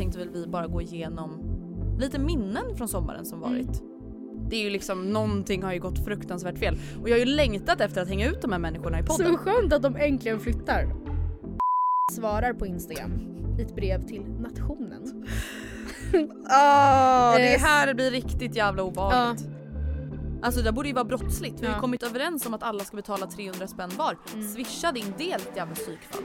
tänkte väl vi bara gå igenom lite minnen från sommaren som varit. Det är ju liksom, någonting har ju gått fruktansvärt fel. Och jag har ju längtat efter att hänga ut de här människorna i podden. Så skönt att de äntligen flyttar. Svarar på Instagram i ett brev till nationen. Ah, det här blir riktigt jävla obehagligt. Alltså det borde ju vara brottsligt. Vi har ju Ja. kommit överens om att alla ska betala 300 spänn var. Swisha din del jävla psykfall.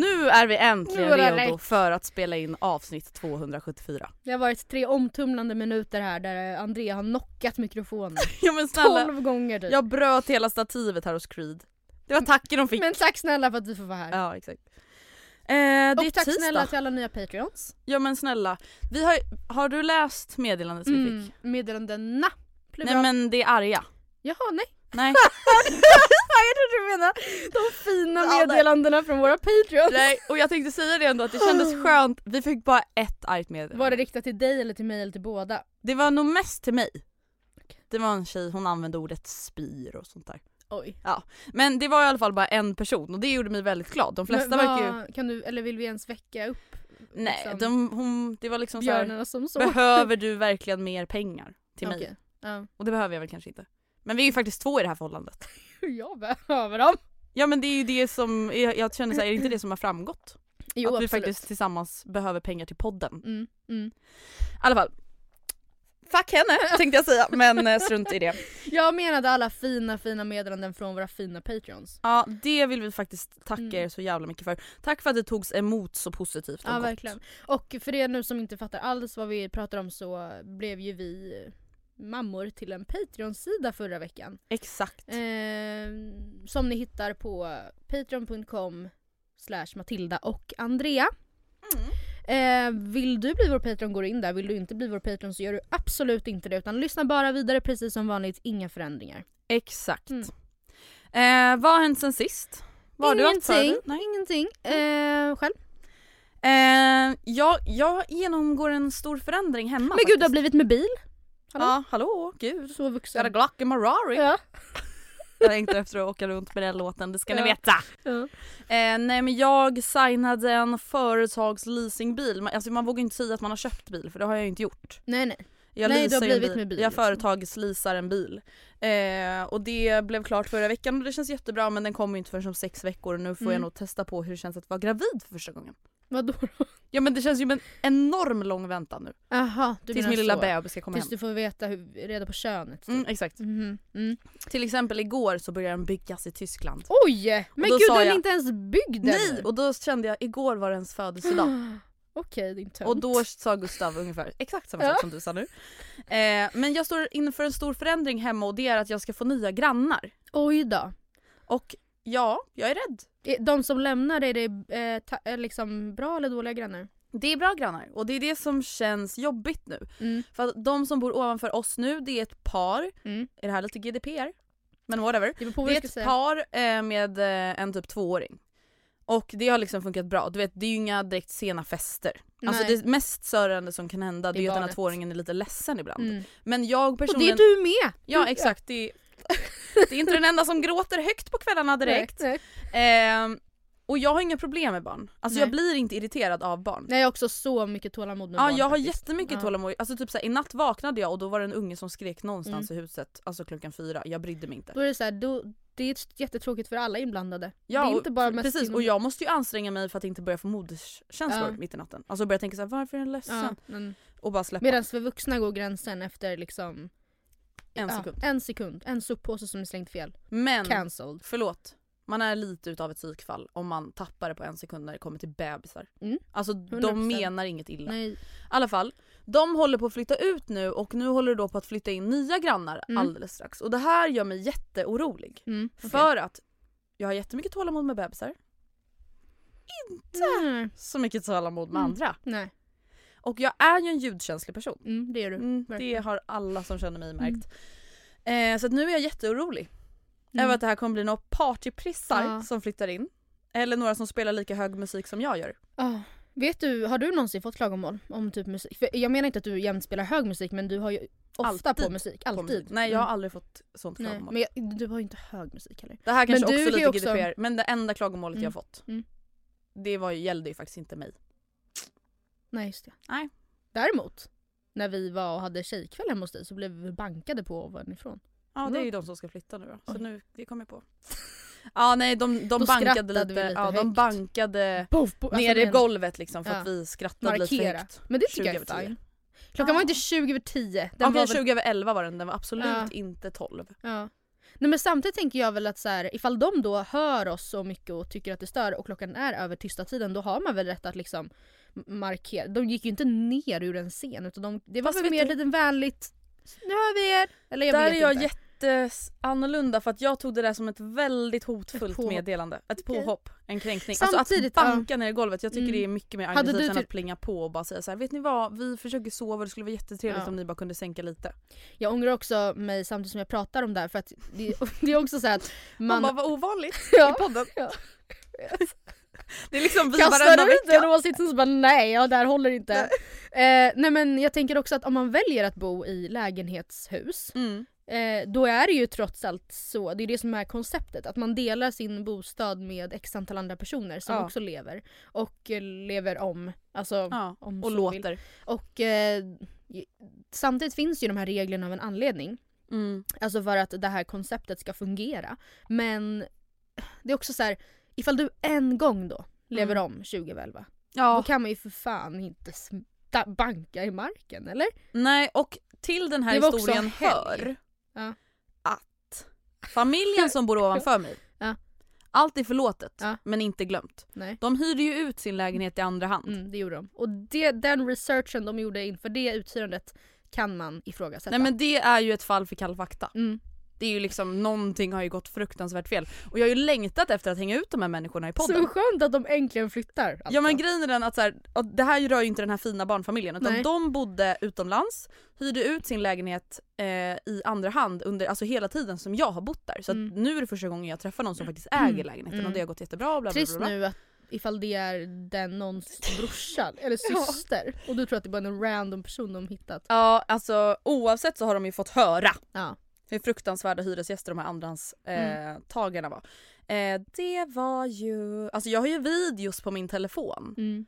Nu är vi äntligen Nu det redo för att spela in avsnitt 274. Det har varit tre omtumlande minuter här där Andrea har knockat mikrofonen. Ja men snälla, 12 gånger typ. jag bröt hela stativet här hos Creed. Det var tacken de fick. Men tack snälla för att vi får vara här. Ja exakt. Eh, det är och tack tisdag. snälla till alla nya patreons. Ja men snälla. Vi har, har du läst meddelandet vi Mm, fick? meddelandena. Nej men det är arga. Jaha nej. Nej. jag trodde du menade de fina Ja, meddelandena från våra patreons. Nej, och jag tänkte säga det ändå att det kändes skönt. Vi fick bara ett argt meddelande. Var det riktat till dig eller till mig eller till båda? Det var nog mest till mig. Det var en tjej, hon använde ordet spyr och sånt där. Oj. Men det var i alla fall bara en person och det gjorde mig väldigt glad. De flesta Men verkar ju... Kan du, eller vill vi ens väcka upp Nej, liksom, de, hon, det var liksom såhär, behöver du verkligen mer pengar till mig? Ja. Och det behöver jag väl kanske inte. Men vi är ju faktiskt två i det här förhållandet. Jag behöver dem. Ja men det är ju det som, jag, jag känner såhär, är det inte det som har framgått? Jo att vi absolut. faktiskt tillsammans behöver pengar till podden. Mm, mm. I alla fall. Fuck henne tänkte jag säga men eh, strunt i det. Jag menade alla fina fina meddelanden från våra fina patreons. Ja det vill vi faktiskt tacka Mm. er så jävla mycket för. Tack för att det togs emot så positivt och Ja gott. verkligen. Och för er nu som inte fattar alls vad vi pratar om så blev ju vi mammor till en Patreon-sida förra veckan. Exakt. Eh, som ni hittar på patreon.com slash Matilda och Andrea. Eh, vill du bli vår Patreon går du in där. Vill du inte bli vår Patreon så gör du absolut inte det utan lyssna bara vidare precis som vanligt. Inga förändringar. Exakt. Mm. Eh, vad har hänt sen sist? Vad har du? Ingenting. Nej. Ingenting. Eh, själv? Eh, jag, jag genomgår en stor förändring hemma Men gud du har faktiskt. blivit med bil. Hallå? Ja, hallå, gud. Så Got a vuxen. Glock in my Rari. Ja. Jag längtar efter att åka runt med den låten, det ska ni Ja. veta. Ja. Eh, nej men jag signade en företagsleasingbil. Alltså man vågar inte säga att man har köpt bil för det har jag ju inte gjort. Nej nej. Jag Nej, du har blivit med bil, Jag liksom. företagsleasar en bil. Eh, och det blev klart förra veckan och det känns jättebra men den kommer ju inte förrän om sex veckor och nu får jag Mm. nog testa på hur det känns att vara gravid för första gången. Vadå då? Ja men det känns ju en enorm lång väntan nu. Jaha, du tills min lilla så. bebis ska komma Tills hem. du får veta hur, reda på könet. typ. Mm, exakt. Mhm, Mm. Till exempel igår så började den byggas i Tyskland. Oj! Men gud den är jag- inte ens byggd Nej! ännu. Och då kände jag, igår var det ens födelsedag. Okej din tönt. Och då sa Gustav ungefär exakt samma sak som du sa nu. Eh, men jag står inför en stor förändring hemma och det är att jag ska få nya grannar. Oj då. Och ja, jag är rädd. De som lämnar, är det eh, är liksom bra eller dåliga grannar? Det är bra grannar och det är det som känns jobbigt nu. Mm. För att de som bor ovanför oss nu det är ett par. Mm. Är det här lite GDPR? Men whatever. Det Det är ett säga. par eh, med eh, en typ tvååring. Och det har liksom funkat bra. Du vet det är ju inga direkt sena fester. Alltså Nej. det mest störande som kan hända det är Det är ju att den här tvååringen är lite ledsen ibland. Mm. Men jag Och det personligen... är du med! Ja exakt. Det är, det är inte den enda som gråter högt på kvällarna direkt. Nej, nej. Ehm, och jag har inga problem med barn. Alltså jag Nej. blir inte irriterad av barn. Nej jag har också så mycket tålamod med Ja barn jag har faktiskt. jättemycket Ja. tålamod. Alltså typ såhär, i natt vaknade jag och då var det en unge som skrek någonstans Mm. i huset, alltså klockan fyra. Jag brydde mig inte. Då är det så här, då, det är jättetråkigt för alla inblandade. Ja, det är inte bara mest Precis och jag måste ju ansträngga mig för att inte börja få moderskänslor Ja. mitt i natten. Alltså börja tänka såhär, varför är den ledsen? Ja, men Och bara släppa Medan för vuxna går gränsen efter liksom en ja, sekund. en sekund. En soppåse som är slängt fel. Men, Cancelled. förlåt. Man är lite utav ett psykfall om man tappar det på en sekund när det kommer till bebisar. Mm. Alltså 100%. de menar inget illa. Nej. I alla fall, de håller på att flytta ut nu och nu håller det då på att flytta in nya grannar Mm. alldeles strax. Och det här gör mig jätteorolig. Mm. okej. För att jag har jättemycket tålamod med bebisar. Nej. Så mycket tålamod med Mm. andra. Nej. Och jag är ju en ljudkänslig person. Mm, det är du. Mm, det har alla som känner mig märkt. Eh, så nu är jag jätteorolig. Mm. Över att det här kommer bli några partyprissar Ja. som flyttar in. Eller några som spelar lika hög musik som jag gör. Ja. Vet du, har du någonsin fått klagomål om typ musik? För jag menar inte att du jämt spelar hög musik men du har ju ofta Alltid på musik. på Alltid. musik. Nej jag har Mm. aldrig fått sånt Nej, klagomål. men jag, du har ju inte hög musik heller. Det här kanske Men också är lite också- GDPR men det enda klagomålet Mm. jag har fått. Mm. Det var, ju- gällde ju faktiskt inte mig. Nej just det. Nej. Däremot, när vi var och hade tjejkväll hemma hos dig så blev vi bankade på ovanifrån. Ja det är ju de som ska flytta nu då. Så Oj. nu, det kom jag på. Ja nej de, de Då bankade skrattade lite, vi lite ja, de högt. bankade Boff, bo- alltså, i men- golvet liksom för att vi skrattade lite för Markera. högt. Men det tycker 20 jag är över 10. fine. Klockan var inte 20 över 10. Den Den var väl 20 över 11 var den, den var absolut Ja. inte 12. Ja. Nej men samtidigt tänker jag väl att så här, ifall de då hör oss så mycket och tycker att det stör och klockan är över tysta tiden då har man väl rätt att liksom markera. De gick ju inte ner ur en scen utan de, det var Fast väl vet mer du- lite vänligt nu hör vi er! Eller jag där är jag inte. jätteannorlunda för att jag tog det där som ett väldigt hotfullt Ett meddelande. Ett Okej. påhopp, en kränkning. Samtidigt, alltså att banka ner i golvet, jag tycker Mm. det är mycket mer aggressivt än typ- att plinga på och bara säga så här: vet ni vad, vi försöker sova det skulle vara jättetrevligt Ja. om ni bara kunde sänka lite. Jag ångrar också mig samtidigt som jag pratar om det här för att det, det är också så här att Man, man bara vad ovanligt Ja. i podden. Ja. Det är liksom vi kastar ut vecka. en åsikt och så bara nej, ja, det här håller inte. Eh, nej men jag tänker också att om man väljer att bo i lägenhetshus Mm. Eh, då är det ju trots allt så, det är det som är konceptet, att man delar sin bostad med x antal andra personer som Ja. också lever. Och eh, lever om. Alltså, Ja, om och så vill. låter. Och eh, samtidigt finns ju de här reglerna av en anledning. Mm. Alltså för att det här konceptet ska fungera. Men det är också så här, ifall du en gång då lever Mm. om 2011, då Ja, kan man ju för fan inte banka i marken eller? nej och till den här historien hör Ja. att familjen som bor ovanför mig, Ja. allt är förlåtet Ja. men inte glömt. Nej. De hyrde ju ut sin lägenhet i andra hand. Mm, det gjorde de. Och det, den researchen de gjorde inför det uthyrandet kan man ifrågasätta. Nej men det är ju ett fall för kall fakta. mm. Det är ju liksom, någonting har ju gått fruktansvärt fel. Och jag har ju längtat efter att hänga ut de här människorna i podden. Så skönt att de äntligen flyttar. Alltså. Ja men grejen är den att, så här, det här rör ju inte den här fina barnfamiljen utan Nej. de bodde utomlands, hyrde ut sin lägenhet eh, i andra hand under alltså hela tiden som jag har bott där. Så Mm. nu är det första gången jag träffar någon som faktiskt Mm. äger lägenheten Mm. och det har gått jättebra. Bla, bla, Trist bla, bla. nu att ifall det är den någons brorsa eller Ja. syster och du tror att det bara är en random person de hittat. Ja alltså oavsett så har de ju fått höra Ja. Hur fruktansvärda hyresgäster de här andrahandstagarna eh, tagarna var. Eh, det var ju, alltså jag har ju videos på min telefon Mm.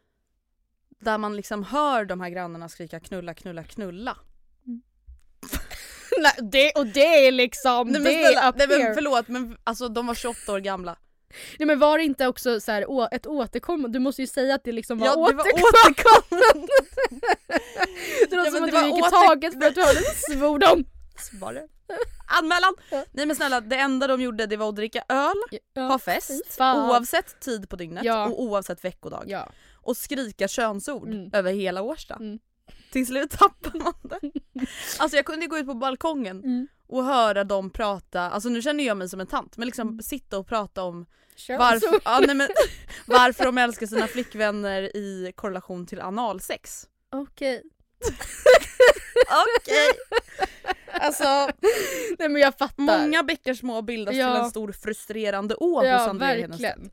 där man liksom hör de här grannarna skrika knulla knulla knulla. Nej, det, och det är liksom, Nej men, det är up nej, men förlåt men alltså de var 28 år gamla. Nej men var det inte också så här, å, ett återkommande, du måste ju säga att det liksom var Ja, det var återkommande. det låter Ja, som att du gick åter- taget för att du hörde en svordom. Var det? Anmälan! Ja. Nej men snälla det enda de gjorde det var att dricka öl, Ja, ha fest fan. oavsett tid på dygnet Ja. och oavsett veckodag. Ja. Och skrika könsord Mm. över hela Årsta. Mm. Till slut tappar man det. Alltså jag kunde gå ut på balkongen Mm. och höra dem prata, alltså nu känner jag mig som en tant men liksom Mm. sitta och prata om varför, så. ja, nej, men, varför de älskar sina flickvänner i korrelation till analsex. Okej. Okej. Alltså Nej men jag fattar. många bäckar små bildas Ja. till en stor frustrerande å hos ja Andrea verkligen.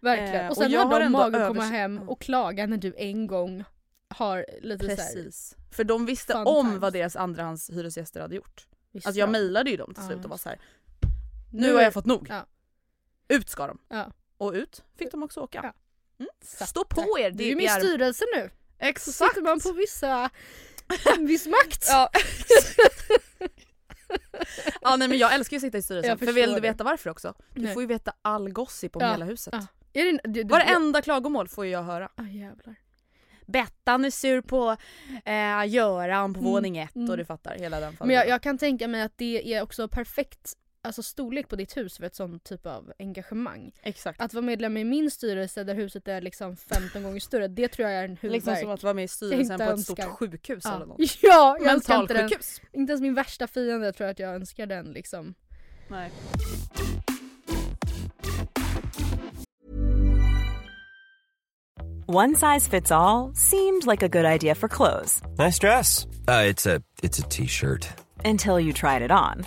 Verkligen. Eh, och sen och jag har de mage att komma hem Ja. och klaga när du en gång har lite. Precis. För de visste om times. vad deras andrahandshyresgäster hade gjort. Visst Alltså jag bra. mejlade ju dem till Ja, slut och var så här. Nu Nu har jag fått nog. Ja. Ut ska de. Ja. Och ut fick de också åka. Ja. Mm. Så Stå på er! Du är med i styrelsen nu. Så Exakt! sitter man på vissa... viss makt. Ja. ja nej men jag älskar ju att sitta i styrelsen för vill du veta varför också? Du Nej. får ju veta all gossip om Ja, hela huset. ja. Är det, du, du, Varenda klagomål får jag höra. Ah, jävlar. Bettan är sur på eh, Göran på Mm, våning ett mm. och du fattar hela den Men jag, jag kan tänka mig att det är också perfekt alltså storlek på ditt hus för ett sånt typ av engagemang. Exakt. Att vara medlem i min styrelse där huset är liksom 15 gånger större, det tror jag är en huvudvärk. Liksom som att vara med i styrelsen på ett stort önskar. sjukhus ja. eller något. Ja, jag önskar inte den. Inte ens min värsta fiende tror jag att jag önskar den liksom. Nej. One size fits all seemed like a good idea for clothes Nice dress. Uh, it's a it's a t-shirt. until you tried it on.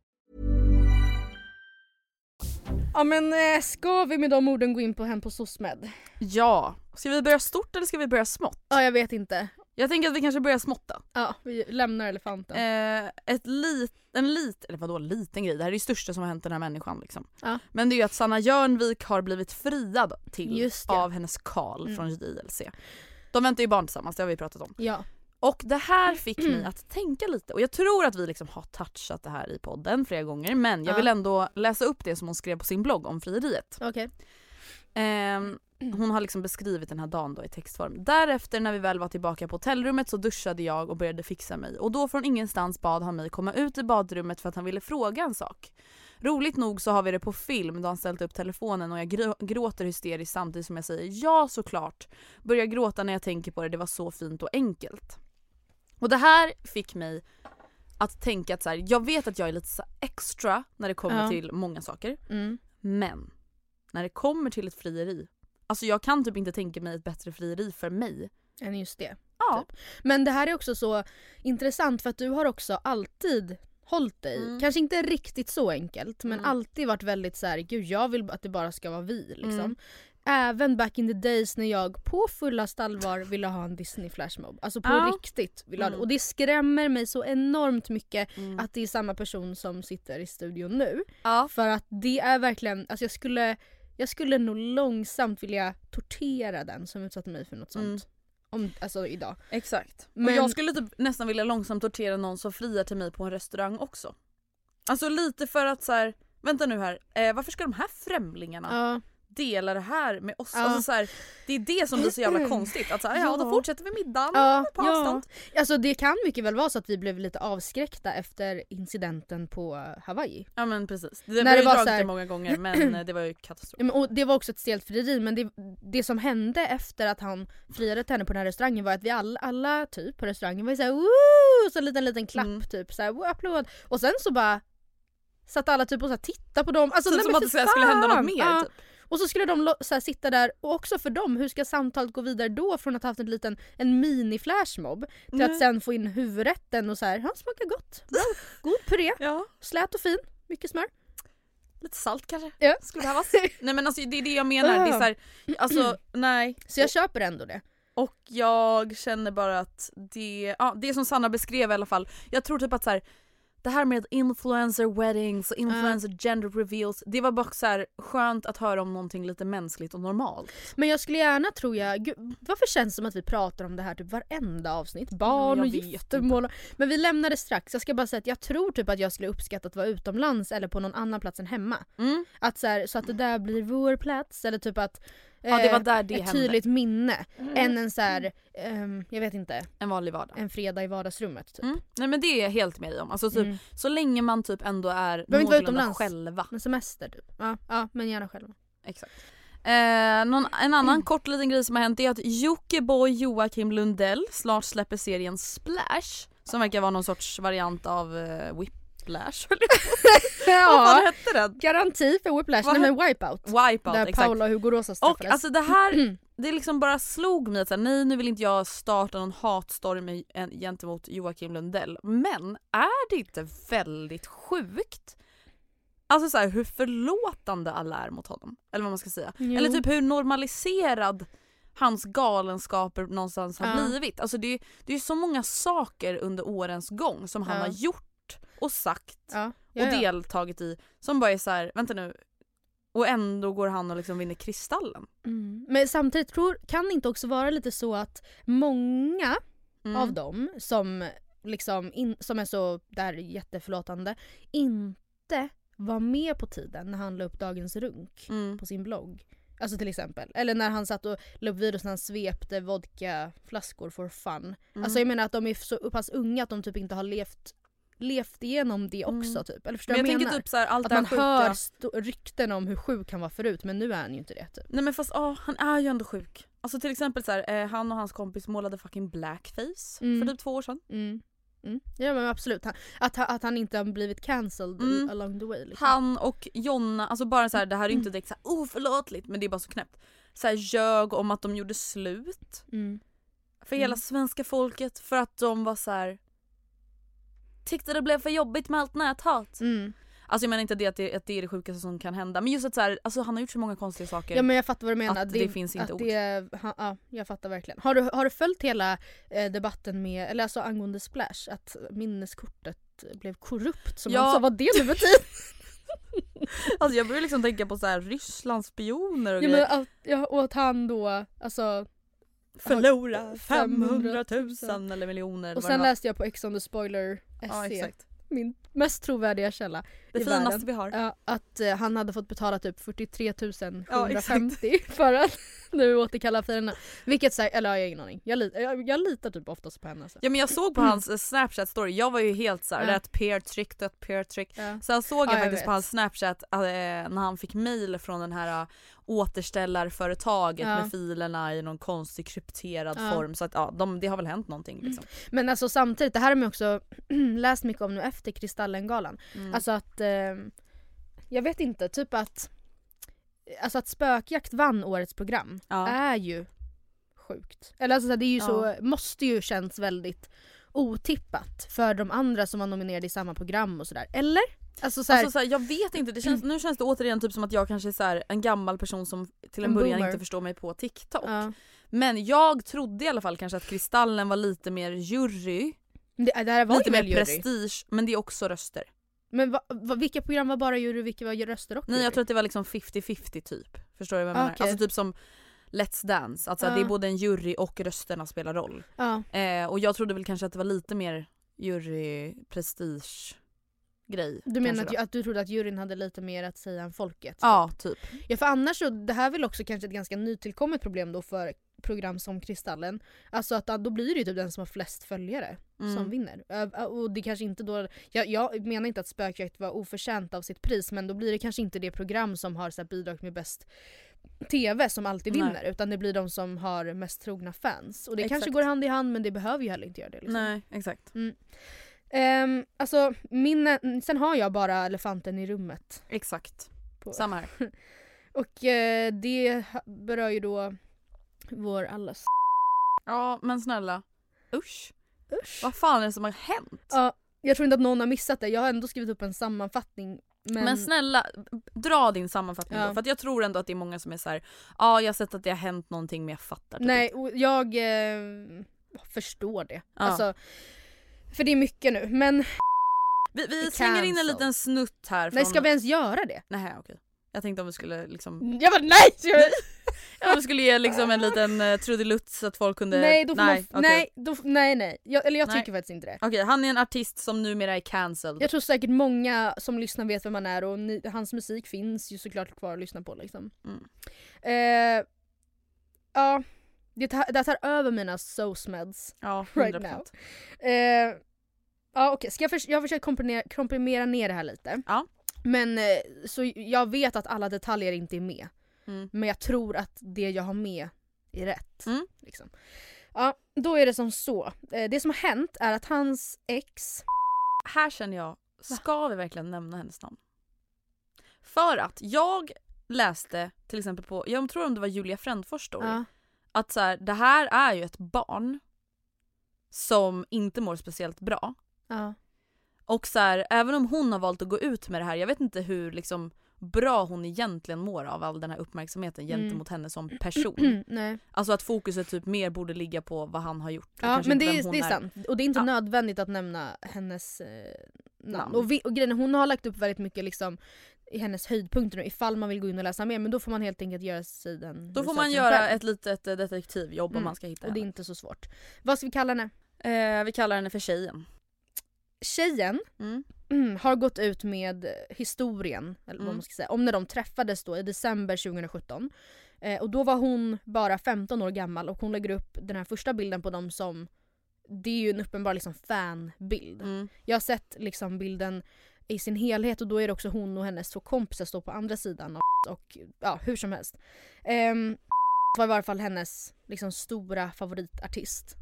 Ja men eh, ska vi med de orden gå in på Hem på SOSMED? Ja. Ska vi börja stort eller ska vi börja smått? Ja jag vet inte. Jag tänker att vi kanske börjar smått då. Ja, vi lämnar elefanten. Eh, ett lit, en lit, eller vadå liten grej, det här är det största som har hänt den här människan liksom. Ja. Men det är ju att Sanna Jörnvik har blivit friad till av hennes Karl Mm. från JLC. De väntar ju barn tillsammans, det har vi pratat om. Ja. Och det här fick mig att tänka lite och jag tror att vi liksom har touchat det här i podden flera gånger men jag Ja. vill ändå läsa upp det som hon skrev på sin blogg om frieriet. Okej. Ehm, hon har liksom beskrivit den här dagen då i textform. Därefter när vi väl var tillbaka på hotellrummet så duschade jag och började fixa mig och då från ingenstans bad han mig komma ut i badrummet för att han ville fråga en sak. Roligt nog så har vi det på film då han ställt upp telefonen och jag grå- gråter hysteriskt samtidigt som jag säger ja såklart. Börjar gråta när jag tänker på det, det var så fint och enkelt. Och det här fick mig att tänka att så här, jag vet att jag är lite så extra när det kommer Ja. till många saker. Mm. Men när det kommer till ett frieri, alltså jag kan typ inte tänka mig ett bättre frieri för mig. Än just det. Ja. Typ. Men det här är också så intressant för att du har också alltid hållit dig, Mm. kanske inte riktigt så enkelt men Mm. alltid varit väldigt så här: gud jag vill att det bara ska vara vi liksom. Även back in the days när jag på fullaste allvar ville ha en Disney flashmob. Alltså på Ja. riktigt. Ville ha det. Mm. Och det skrämmer mig så enormt mycket Mm. att det är samma person som sitter i studion nu. Ja. För att det är verkligen, alltså jag skulle, jag skulle nog långsamt vilja tortera den som utsatte mig för något sånt. Mm. Om, alltså idag. Exakt. Men- Och jag skulle typ nästan vilja långsamt tortera någon som friar till mig på en restaurang också. Alltså lite för att så här, vänta nu här, eh, varför ska de här främlingarna Ja. Dela det här med oss. Ja. Alltså så här, det är det som blir så jävla konstigt. Att så här, ja, då Ja. fortsätter vi middagen Ja, på ja. avstånd. Alltså det kan mycket väl vara så att vi blev lite avskräckta efter incidenten på Hawaii. Ja men precis. Det, När var var så här- många gånger men eh, det var ju katastrof. Ja, men, och det var också ett stelt frieri men det, det som hände efter att han friade till henne på den här restaurangen var att vi alla, alla typ på restaurangen var ju såhär woo! Så en liten liten klapp Mm. typ såhär woo, applåd. Och sen så bara satt alla typ och så här, tittade på dem. Alltså, Så nej, som att det skulle hända något mer, Ja. typ. Och så skulle de så här, sitta där och också för dem, hur ska samtalet gå vidare då från att ha haft en liten en mini flashmob till Nej. att sen få in huvudrätten och så här, ja smakar gott. Bra. God puré, Ja. slät och fin, mycket smör. Lite salt kanske Ja. skulle behövas. nej men alltså det är det jag menar. Det är så här, alltså nej. Så jag köper ändå det. Och jag känner bara att det, ja, det som Sanna beskrev i alla fall. Jag tror typ att så här, det här med influencer weddings och influencer gender reveals. Det var bara så här skönt att höra om någonting lite mänskligt och normalt. Men jag skulle gärna tror jag, gud, varför känns det som att vi pratar om det här typ varenda avsnitt? Barn och giftermål. Men vi lämnar det strax. Jag ska bara säga att jag tror typ att jag skulle uppskatta att vara utomlands eller på någon annan plats än hemma. Mm. Att så, här, så att det där blir vår plats eller typ att Ja, det var eh, där det ett hände. Mm. tydligt minne. Än en så här, ehm, jag vet inte, En vanlig vardag. en fredag i vardagsrummet typ. Mm. Nej men det är jag helt med dig om. Alltså, typ, Mm. Så länge man typ ändå är någorlunda själva. Men semester typ. Ja, ja men gärna själva. Exakt. Eh, någon, en annan Mm. kort liten grej som har hänt är att Jockiboi Joakim Lundell snart släpper serien Splash som verkar vara någon sorts variant av eh, Whiplash. höll jag säga. Vad fan hette den? Garanti för Whiplash, Vad nej men Wipeout. Wipeout, där exakt. Paula och Hugo Rosa Och straffades. alltså det här, det liksom bara slog mig att så här, nej nu vill inte jag starta någon hatstorm gentemot Joakim Lundell. Men är det inte väldigt sjukt? Alltså så här, hur förlåtande alla är mot honom. Eller vad man ska säga. Jo. Eller typ hur normaliserad hans galenskaper någonstans har Ja. blivit. Alltså det, är- det är så många saker under årens gång som han Ja. har gjort och sagt ja, ja, och deltagit i som bara är så här, vänta nu. Och ändå går han och liksom vinner Kristallen. Mm. Men samtidigt tror, kan det inte också vara lite så att många Mm. av dem som, liksom in, som är så där jätteförlåtande inte var med på tiden när han la upp dagens runk Mm. på sin blogg. Alltså till exempel. Eller när han satt och la upp videos när han svepte vodkaflaskor for fun. Mm. Alltså jag menar att de är så pass unga att de typ inte har levt, levt igenom det också Mm. typ. Eller förstår Men jag tänker menar? typ så här, allt att man sjuka. hör rykten om hur sjuk han var förut men nu är han ju inte det typ. Nej men fast ah, han är ju ändå sjuk. Alltså till exempel så här, eh, han och hans kompis målade fucking blackface Mm. för typ två år sedan. Mm. Mm. Ja men absolut. Han, att, att han inte har blivit cancelled Mm. along the way. Liksom. Han och Jonna, alltså bara så här, det här är ju inte direkt så här, oförlåtligt men det är bara så knäppt. Så här, ljög om att de gjorde slut Mm. för hela Mm. svenska folket för att de var så här. Tyckte det blev för jobbigt med allt näthat. Mm. Alltså jag menar inte det att, det att det är det sjukaste som kan hända men just att så här, alltså han har gjort så många konstiga saker. Ja men jag fattar vad du menar. Att det finns inte att ord. det, ha, ja, jag fattar verkligen. Har du, har du följt hela eh, debatten med, eller alltså angående Splash, att minneskortet blev korrupt som Ja. han sa, vad det nu betyder? Alltså jag börjar liksom tänka på så här Rysslands spioner och ja, grejer. men att, ja, och att han då, alltså Förlora 500 500 000 eller miljoner. Och sen det läste jag på Ex on the spoiler Ja SC, exakt. min mest trovärdiga källa Det i finaste världen. vi har. Ja, att eh, han hade fått betala typ 43 Ja, 750 för att nu återkalla filerna. Vilket säger, eller ja, jag har ingen aning. Jag, jag, jag litar typ oftast på henne. Alltså. Ja men jag såg på hans eh, snapchat story, jag var ju helt såhär, Ja. ett peer trick, ett peer trick. Ja. Sen såg jag Ja, jag faktiskt vet. på hans snapchat eh, när han fick mail från den här återställarföretaget Ja. med filerna i någon konstig krypterad Ja. form. Så att ja, de, det har väl hänt någonting liksom. Men alltså samtidigt, det här har man också läst mycket om nu efter Kristallengalan. Mm. Alltså att, eh, jag vet inte, typ att Alltså att Spökjakt vann årets program Ja. är ju sjukt. Eller alltså det är ju Ja. så, måste ju känns väldigt otippat för de andra som var nominerade i samma program och sådär. Eller? Alltså så här, Alltså, så här, jag vet inte, det känns, nu känns det återigen typ som att jag kanske är så här, en gammal person som till en, En början boomer. inte förstår mig på TikTok. ja. Men jag trodde i alla fall kanske att Kristallen var lite mer jury, det, det här var lite mer jury. prestige, men det är också röster. Men va, va, vilka program var bara jury och vilka var röster och Nej jag tror att det var liksom 50-50 typ. Förstår du vad jag menar? okej. Alltså typ som Let's Dance, alltså Ja. det är både en jury och rösterna spelar roll. Ja. Eh, och jag trodde väl kanske att det var lite mer jury prestige grej. Du menar att, att du trodde att juryn hade lite mer att säga än folket? Ja, typ. Ja för annars så, det här är väl också kanske ett ganska nytillkommet problem då för program som Kristallen. Alltså att då blir det ju typ den som har flest följare Mm. som vinner. Och det kanske inte då, jag, jag menar inte att Spökjakt var oförtjänt av sitt pris men då blir det kanske inte det program som har så här, bidragit med bäst TV som alltid Nej. vinner utan det blir de som har mest trogna fans. Och det kanske Exakt. går hand i hand men det behöver ju heller inte göra det. Liksom. Nej, exakt. Mm. Ehm, alltså, min, sen har jag bara elefanten i rummet. Exakt. På. Samma här. Och eh, det berör ju då vår allas Ja, men snälla. Usch. Usch. Vad fan är det som har hänt? Ja, jag tror inte att någon har missat det. Jag har ändå skrivit upp en sammanfattning. Men, Men, snälla, dra din sammanfattning Ja. då. För att jag tror ändå att det är många som är så här. ja jag har sett att det har hänt någonting men jag fattar typ nej, inte." och jag eh, förstår det. Ja. Alltså, för det är mycket nu. Men Vi, vi slänger in en liten snutt här från... nej, ska vi ens göra det? Nej okej. Jag tänkte om vi skulle liksom... Jag bara nej! Ja, vi skulle ge liksom en liten uh, trudelutt så att folk kunde... nej, då får nej, man, okej. nej, då, nej, nej. Jag, eller jag Nej. tycker faktiskt inte det. Okej, han är en artist som numera är cancelled. Jag tror säkert många som lyssnar vet vem han är och ni, hans musik finns ju såklart kvar att lyssna på liksom. Mm. Eh, ja, det tar, det tar över mina SOSMEDs Ja, right 100%. now. Eh, ja okej, ska jag, jag har försökt komprimera, komprimera ner det här lite. Ja. Men så jag vet att alla detaljer inte är med. Mm. Men jag tror att det jag har med är rätt. Mm. Liksom. Ja, då är det som så. Eh, det som har hänt är att hans ex Här känner jag, ska vi verkligen nämna hennes namn? För att jag läste till exempel på, jag tror om det var Julia Frändfors story, Ja. att så här, det här är ju ett barn som inte mår speciellt bra. Ja. Och så här, även om hon har valt att gå ut med det här, jag vet inte hur liksom bra hon egentligen mår av all den här uppmärksamheten Mm. gentemot henne som person. Nej. Alltså att fokuset typ mer borde ligga på vad han har gjort. Ja men det är, det är sant. Och det är inte Ja. nödvändigt att nämna hennes eh, namn. Och, vi, och grejen hon har lagt upp väldigt mycket liksom i hennes höjdpunkter nu ifall man vill gå in och läsa mer men då får man helt enkelt göra sig den Då får man göra själv. ett litet eh, detektivjobb om Mm. man ska hitta Och det är henne. inte så svårt. Vad ska vi kalla henne? Eh, vi kallar henne för tjejen. Tjejen Mm. Mm, har gått ut med historien, eller vad Mm. man ska säga, om när de träffades då i december 2017. Eh, och då var hon bara 15 år gammal och hon lägger upp den här första bilden på dem som det är ju en uppenbar liksom fanbild. Mm. Jag har sett liksom bilden i sin helhet och då är det också hon och hennes två kompisar står på andra sidan och, och ja, hur som helst. Um, var i varje fall hennes liksom, stora favoritartist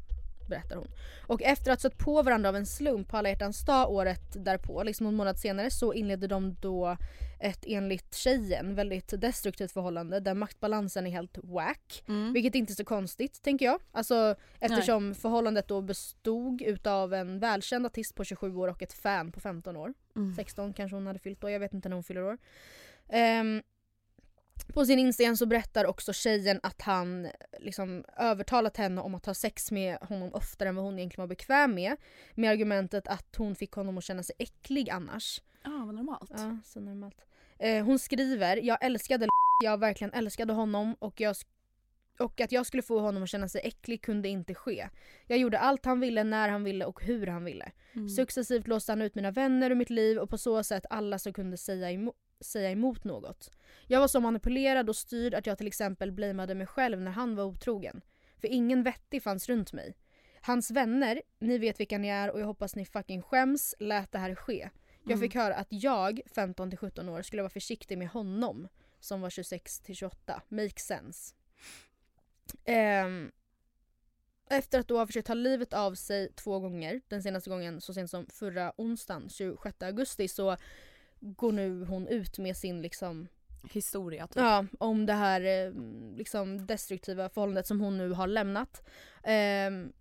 berättar hon. Och efter att ha sett på varandra av en slump på alla hjärtans dag året därpå, liksom någon månad senare, så inledde de då ett enligt tjejen väldigt destruktivt förhållande där maktbalansen är helt whack. Mm. Vilket inte är så konstigt tänker jag. Alltså eftersom förhållandet då bestod utav en välkänd artist på 27 år och ett fan på 15 år. Mm. 16 kanske hon hade fyllt då, jag vet inte när hon fyller år. Ehm, på sin Instagram så berättar också tjejen att han liksom övertalat henne om att ha sex med honom oftare än vad hon egentligen var bekväm med. Med argumentet att hon fick honom att känna sig äcklig annars. Ja, vad normalt. Ja, så normalt. Eh, hon skriver, jag älskade jag verkligen älskade honom och, jag, och att jag skulle få honom att känna sig äcklig kunde inte ske. Jag gjorde allt han ville, när han ville och hur han ville. Mm. Successivt låste han ut mina vänner ur mitt liv och på så sätt alla som kunde säga, emo- säga emot något. Jag var så manipulerad och styrd att jag till exempel blameade mig själv när han var otrogen. För ingen vettig fanns runt mig. Hans vänner, ni vet vilka ni är och jag hoppas ni fucking skäms, lät det här ske. Jag Mm. fick höra att jag, 15-17 år, skulle vara försiktig med honom som var 26-28. Makes sense. Ehm, efter att då ha försökt ta livet av sig två gånger, den senaste gången så sent som förra onsdagen 26 augusti så går nu hon ut med sin liksom Historia typ. Ja, om det här eh, liksom destruktiva förhållandet som hon nu har lämnat. Ehm,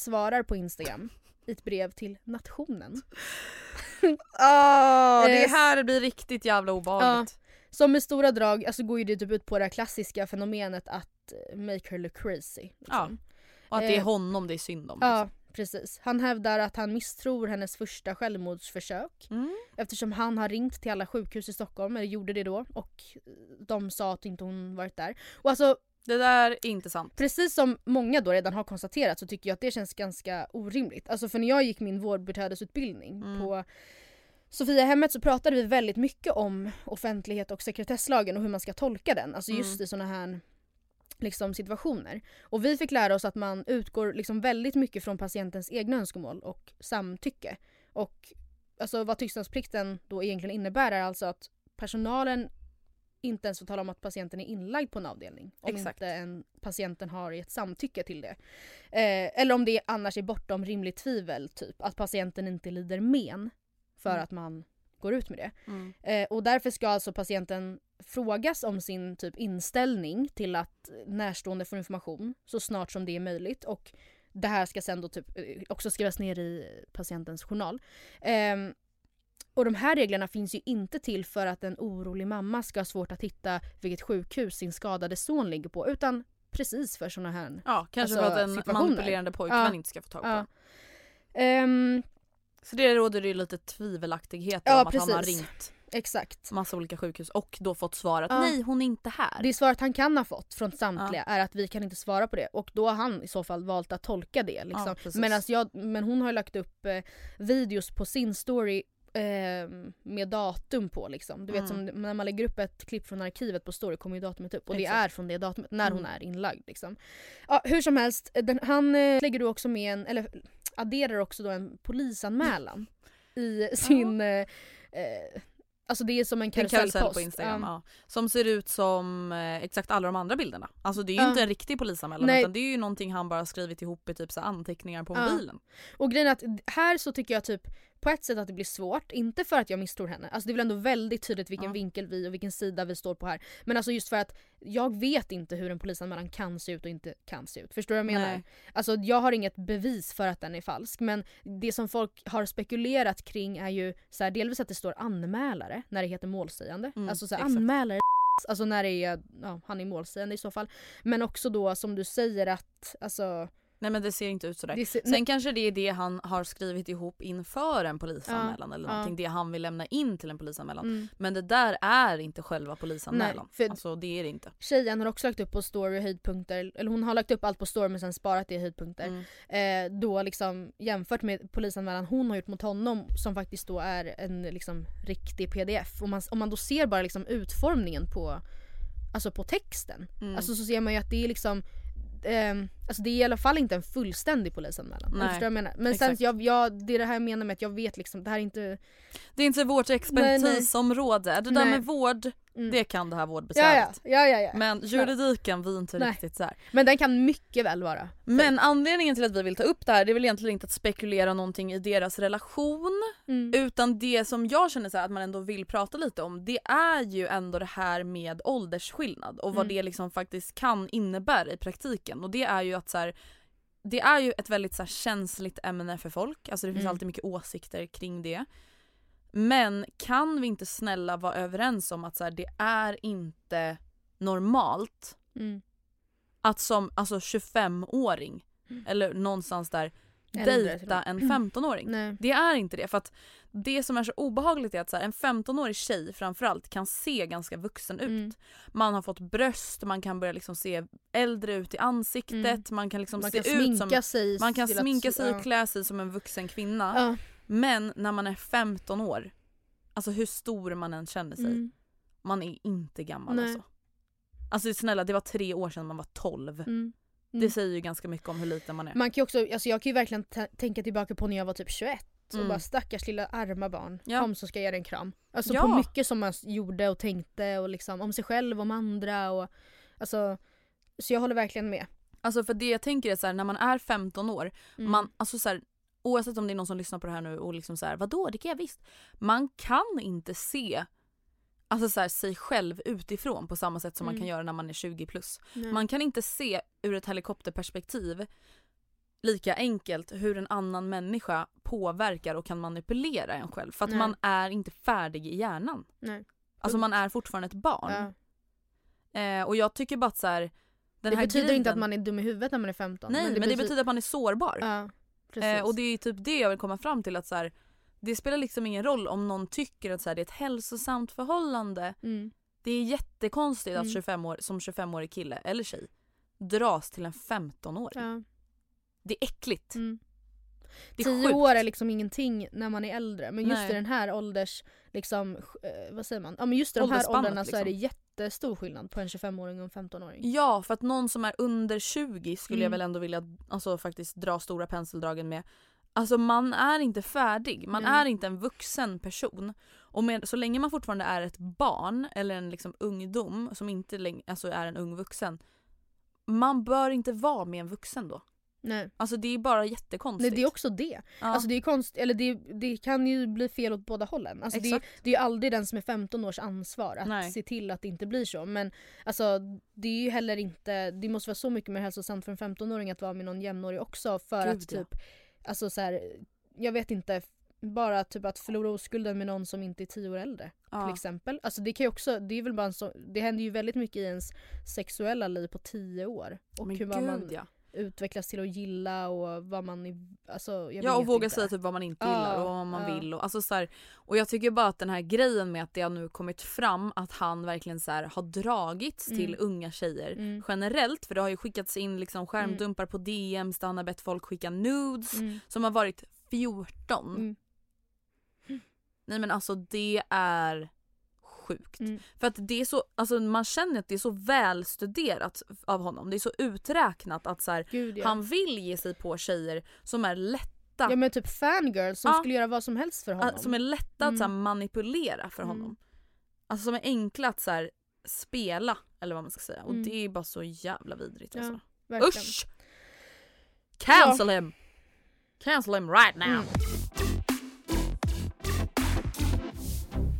svarar på Instagram i ett brev till nationen. Ah, det Eh, här blir riktigt jävla obehagligt. Som med stora drag alltså går ju det typ ut på det här klassiska fenomenet att eh, make her look crazy. Ja. Liksom. Och att det är Eh, honom det är synd om. Ja, liksom. Precis. Han hävdar att han misstror hennes första självmordsförsök Mm. eftersom han har ringt till alla sjukhus i Stockholm, eller gjorde det då, och de sa att inte hon varit där. Och alltså Det där är inte sant. Precis som många då redan har konstaterat så tycker jag att det känns ganska orimligt. Alltså för när jag gick min vårdbiträdesutbildning Mm. på Sofiahemmet så pratade vi väldigt mycket om offentlighet och sekretesslagen och hur man ska tolka den. Alltså just Mm. i såna här liksom, situationer. Och vi fick lära oss att man utgår liksom väldigt mycket från patientens egna önskemål och samtycke. Och alltså, vad tystnadsplikten då egentligen innebär är alltså att personalen inte ens får tala om att patienten är inlagd på en avdelning. Om Exakt. inte en, patienten har gett samtycke till det. Eh, eller om det annars är bortom rimligt tvivel, typ. Att patienten inte lider men för Mm. att man går ut med det. Mm. Eh, och därför ska alltså patienten frågas om sin typ inställning till att närstående får information så snart som det är möjligt. Och det här ska sen då typ eh, också skrivas ner i patientens journal. Ehm, och de här reglerna finns ju inte till för att en orolig mamma ska ha svårt att hitta vilket sjukhus sin skadade son ligger på utan precis för såna här Ja, kanske alltså, för att en situationer. manipulerande pojkvän Ja. inte ska få tag på Ja. Ehm, Så det råder det ju lite tvivelaktighet Ja, om att han har precis. ringt exakt. massa olika sjukhus och då fått svar att Ja. nej hon är inte här. Det svaret han kan ha fått från samtliga är att vi kan inte svara på det och då har han i så fall valt att tolka det. Ja, Liksom. precis. Medan jag, men hon har lagt upp eh, videos på sin story eh, med datum på liksom. Du vet Mm. som när man lägger upp ett klipp från arkivet på story kommer ju datumet upp och det Exakt. är från det datumet när hon Mm. är inlagd. Liksom. Ja, hur som helst, den, han eh, lägger då också med en, eller adderar också då en polisanmälan i sin eh, eh, Alltså det är som en är en karusell karusellpost. på Instagram Ja. ja. Som ser ut som eh, exakt alla de andra bilderna. Alltså det är ju Ja. inte en riktig polisanmälan Nej. utan det är ju någonting han bara skrivit ihop i typ så anteckningar på mobilen. Och grejen är att här så tycker jag typ på ett sätt att det blir svårt, inte för att jag misstror henne. Alltså det är väl ändå väldigt tydligt vilken Ja. vinkel vi och vilken sida vi står på här. Men alltså just för att jag vet inte hur en polisanmälan kan se ut och inte kan se ut. Förstår du vad jag menar? Nej. Alltså jag har inget bevis för att den är falsk men det som folk har spekulerat kring är ju så här, delvis att det står anmälare när det heter målsägande. Mm, alltså så här, anmälare Alltså när det är, ja, han är målsägande i så fall. Men också då som du säger att, alltså... Nej men det ser inte ut sådär. Ser, Sen kanske det är det han har skrivit ihop inför en polisanmälan Ja, eller ja. någonting. Det han vill lämna in till en polisanmälan. mm. Men det där är inte själva polisanmälan. Nej, Alltså det är det inte. Tjejen har också lagt upp på story höjdpunkter, eller hon har lagt upp allt på story men sen sparat det i höjdpunkter. Mm. Eh, då liksom jämfört med polisanmälan hon har gjort mot honom som faktiskt då är en liksom riktig pdf. Om man, om man då ser bara liksom utformningen på, alltså på texten. Mm. Alltså så ser man ju att det är liksom ehm, alltså det är i alla fall inte en fullständig polisanmälan. Nej, Förstår jag menar? Men sen jag, jag, det är det här jag menar med att jag vet liksom, det här är inte... Det är inte vårt expertisområde. Det där Nej. med vård, Mm. det kan det här vårdbesväret. ja, ja, ja, ja. Men juridiken, vi är inte Nej. riktigt så här. Men den kan mycket väl vara. Men anledningen till att vi vill ta upp det här det är väl egentligen inte att spekulera någonting i deras relation Mm. utan det som jag känner så här att man ändå vill prata lite om det är ju ändå det här med åldersskillnad och vad Mm. det liksom faktiskt kan innebära i praktiken och det är ju att så här, det är ju ett väldigt så här, känsligt ämne för folk, alltså det finns Mm. alltid mycket åsikter kring det. Men kan vi inte snälla vara överens om att så här, det är inte normalt Mm. att som alltså 25-åring Mm. eller någonstans där dejta en 15-åring. Nej. Det är inte det. För att det som är så obehagligt är att så här, en 15-årig tjej framförallt kan se ganska vuxen ut. Mm. Man har fått bröst, man kan börja liksom se äldre ut i ansiktet, Mm. man kan liksom Man se kan ut sminka som sig. man kan sminka sig och klä sig som en vuxen kvinna. Ja. Men när man är 15 år, alltså hur stor man än känner sig, Mm. man är inte gammal Nej. alltså. Alltså snälla det var tre år sedan man var 12. Mm. Det Mm. säger ju ganska mycket om hur liten man är. Man kan också, alltså jag kan ju verkligen tänka tillbaka på när jag var typ 21 och Mm. bara stackars lilla arma barn. Ja. Kom så ska jag ge dig en kram. Alltså Ja. på mycket som man gjorde och tänkte och liksom om sig själv, om andra och alltså så jag håller verkligen med. Alltså för det jag tänker är så här, när man är 15 år, Mm. man, alltså så här, oavsett om det är någon som lyssnar på det här nu och liksom så här, vadå det kan jag visst. Man kan inte se alltså så här, sig själv utifrån på samma sätt som man Mm. kan göra när man är 20 plus. Nej. Man kan inte se ur ett helikopterperspektiv lika enkelt hur en annan människa påverkar och kan manipulera en själv. För att Nej. man är inte färdig i hjärnan. Nej. Alltså man är fortfarande ett barn. Ja. Eh, och jag tycker bara att så här, Det betyder grejen, inte att man är dum i huvudet när man är 15. Nej men det, betyder att man är sårbar. Ja. Eh, och det är typ det jag vill komma fram till att så här, det spelar liksom ingen roll om någon tycker att så här, det är ett hälsosamt förhållande. mm. Det är jättekonstigt Mm. att 25 år, som 25-årig kille eller tjej dras till en 15-åring. ja. Det är äckligt. Mm. Det Tio sjukt. år är liksom ingenting när man är äldre men just Nej. i den här ålders, liksom, eh, vad säger man? Ja men just i de här åldrarna så är det liksom. jättestor skillnad på en 25-åring och en 15-åring. Ja, för att någon som är under 20 skulle jag Mm. väl ändå vilja alltså, faktiskt dra stora penseldragen med. Alltså man är inte färdig, man Nej. är inte en vuxen person. Och med, så länge man fortfarande är ett barn eller en liksom ungdom som inte läng- alltså är en ung vuxen. Man bör inte vara med en vuxen då. Nej. Alltså det är bara Nej jättekonstigt. det är också det. Ja. Alltså det är konst, eller det, det kan ju bli fel åt båda hållen. Alltså det, Exakt. det är ju aldrig den som är 15 års ansvar att Nej. se till att det inte blir så. Men alltså det är ju heller inte, det måste vara så mycket mer hälsosamt för en 15-åring att vara med någon jämnårig också för Gud, att ja. typ, alltså så här, jag vet inte, bara typ att förlora oskulden med någon som inte är 10 år äldre. Ja. Till exempel. Alltså det kan ju också, det är väl bara en så, det händer ju väldigt mycket i ens sexuella liv på 10 år. Och Men hur vad man gud ja. Utvecklas till att gilla och vad man är, alltså jag Ja och våga inte. säga typ vad man inte Ja, gillar och vad man ja. vill. Och, alltså, så här, och jag tycker bara att den här grejen med att det har nu kommit fram att han verkligen så här, har dragits till Mm. unga tjejer Mm. generellt. För det har ju skickats in liksom skärmdumpar på DMs där han har bett folk skicka nudes Mm. som har varit 14. Mm. Nej men alltså det är sjukt. Mm. För att det är så, alltså man känner att det är så välstuderat av honom. Det är så uträknat att så här, Gud, ja. han vill ge sig på tjejer som är lätta Ja men typ fangirls som Ja. skulle göra vad som helst för honom. Som är lätta att Mm. så här, manipulera för Mm. honom. Alltså som är enkla att så här, spela eller vad man ska säga. Och Mm. det är bara så jävla vidrigt Ja, alltså. verkligen. Usch! Cancel him! Cancel him right now!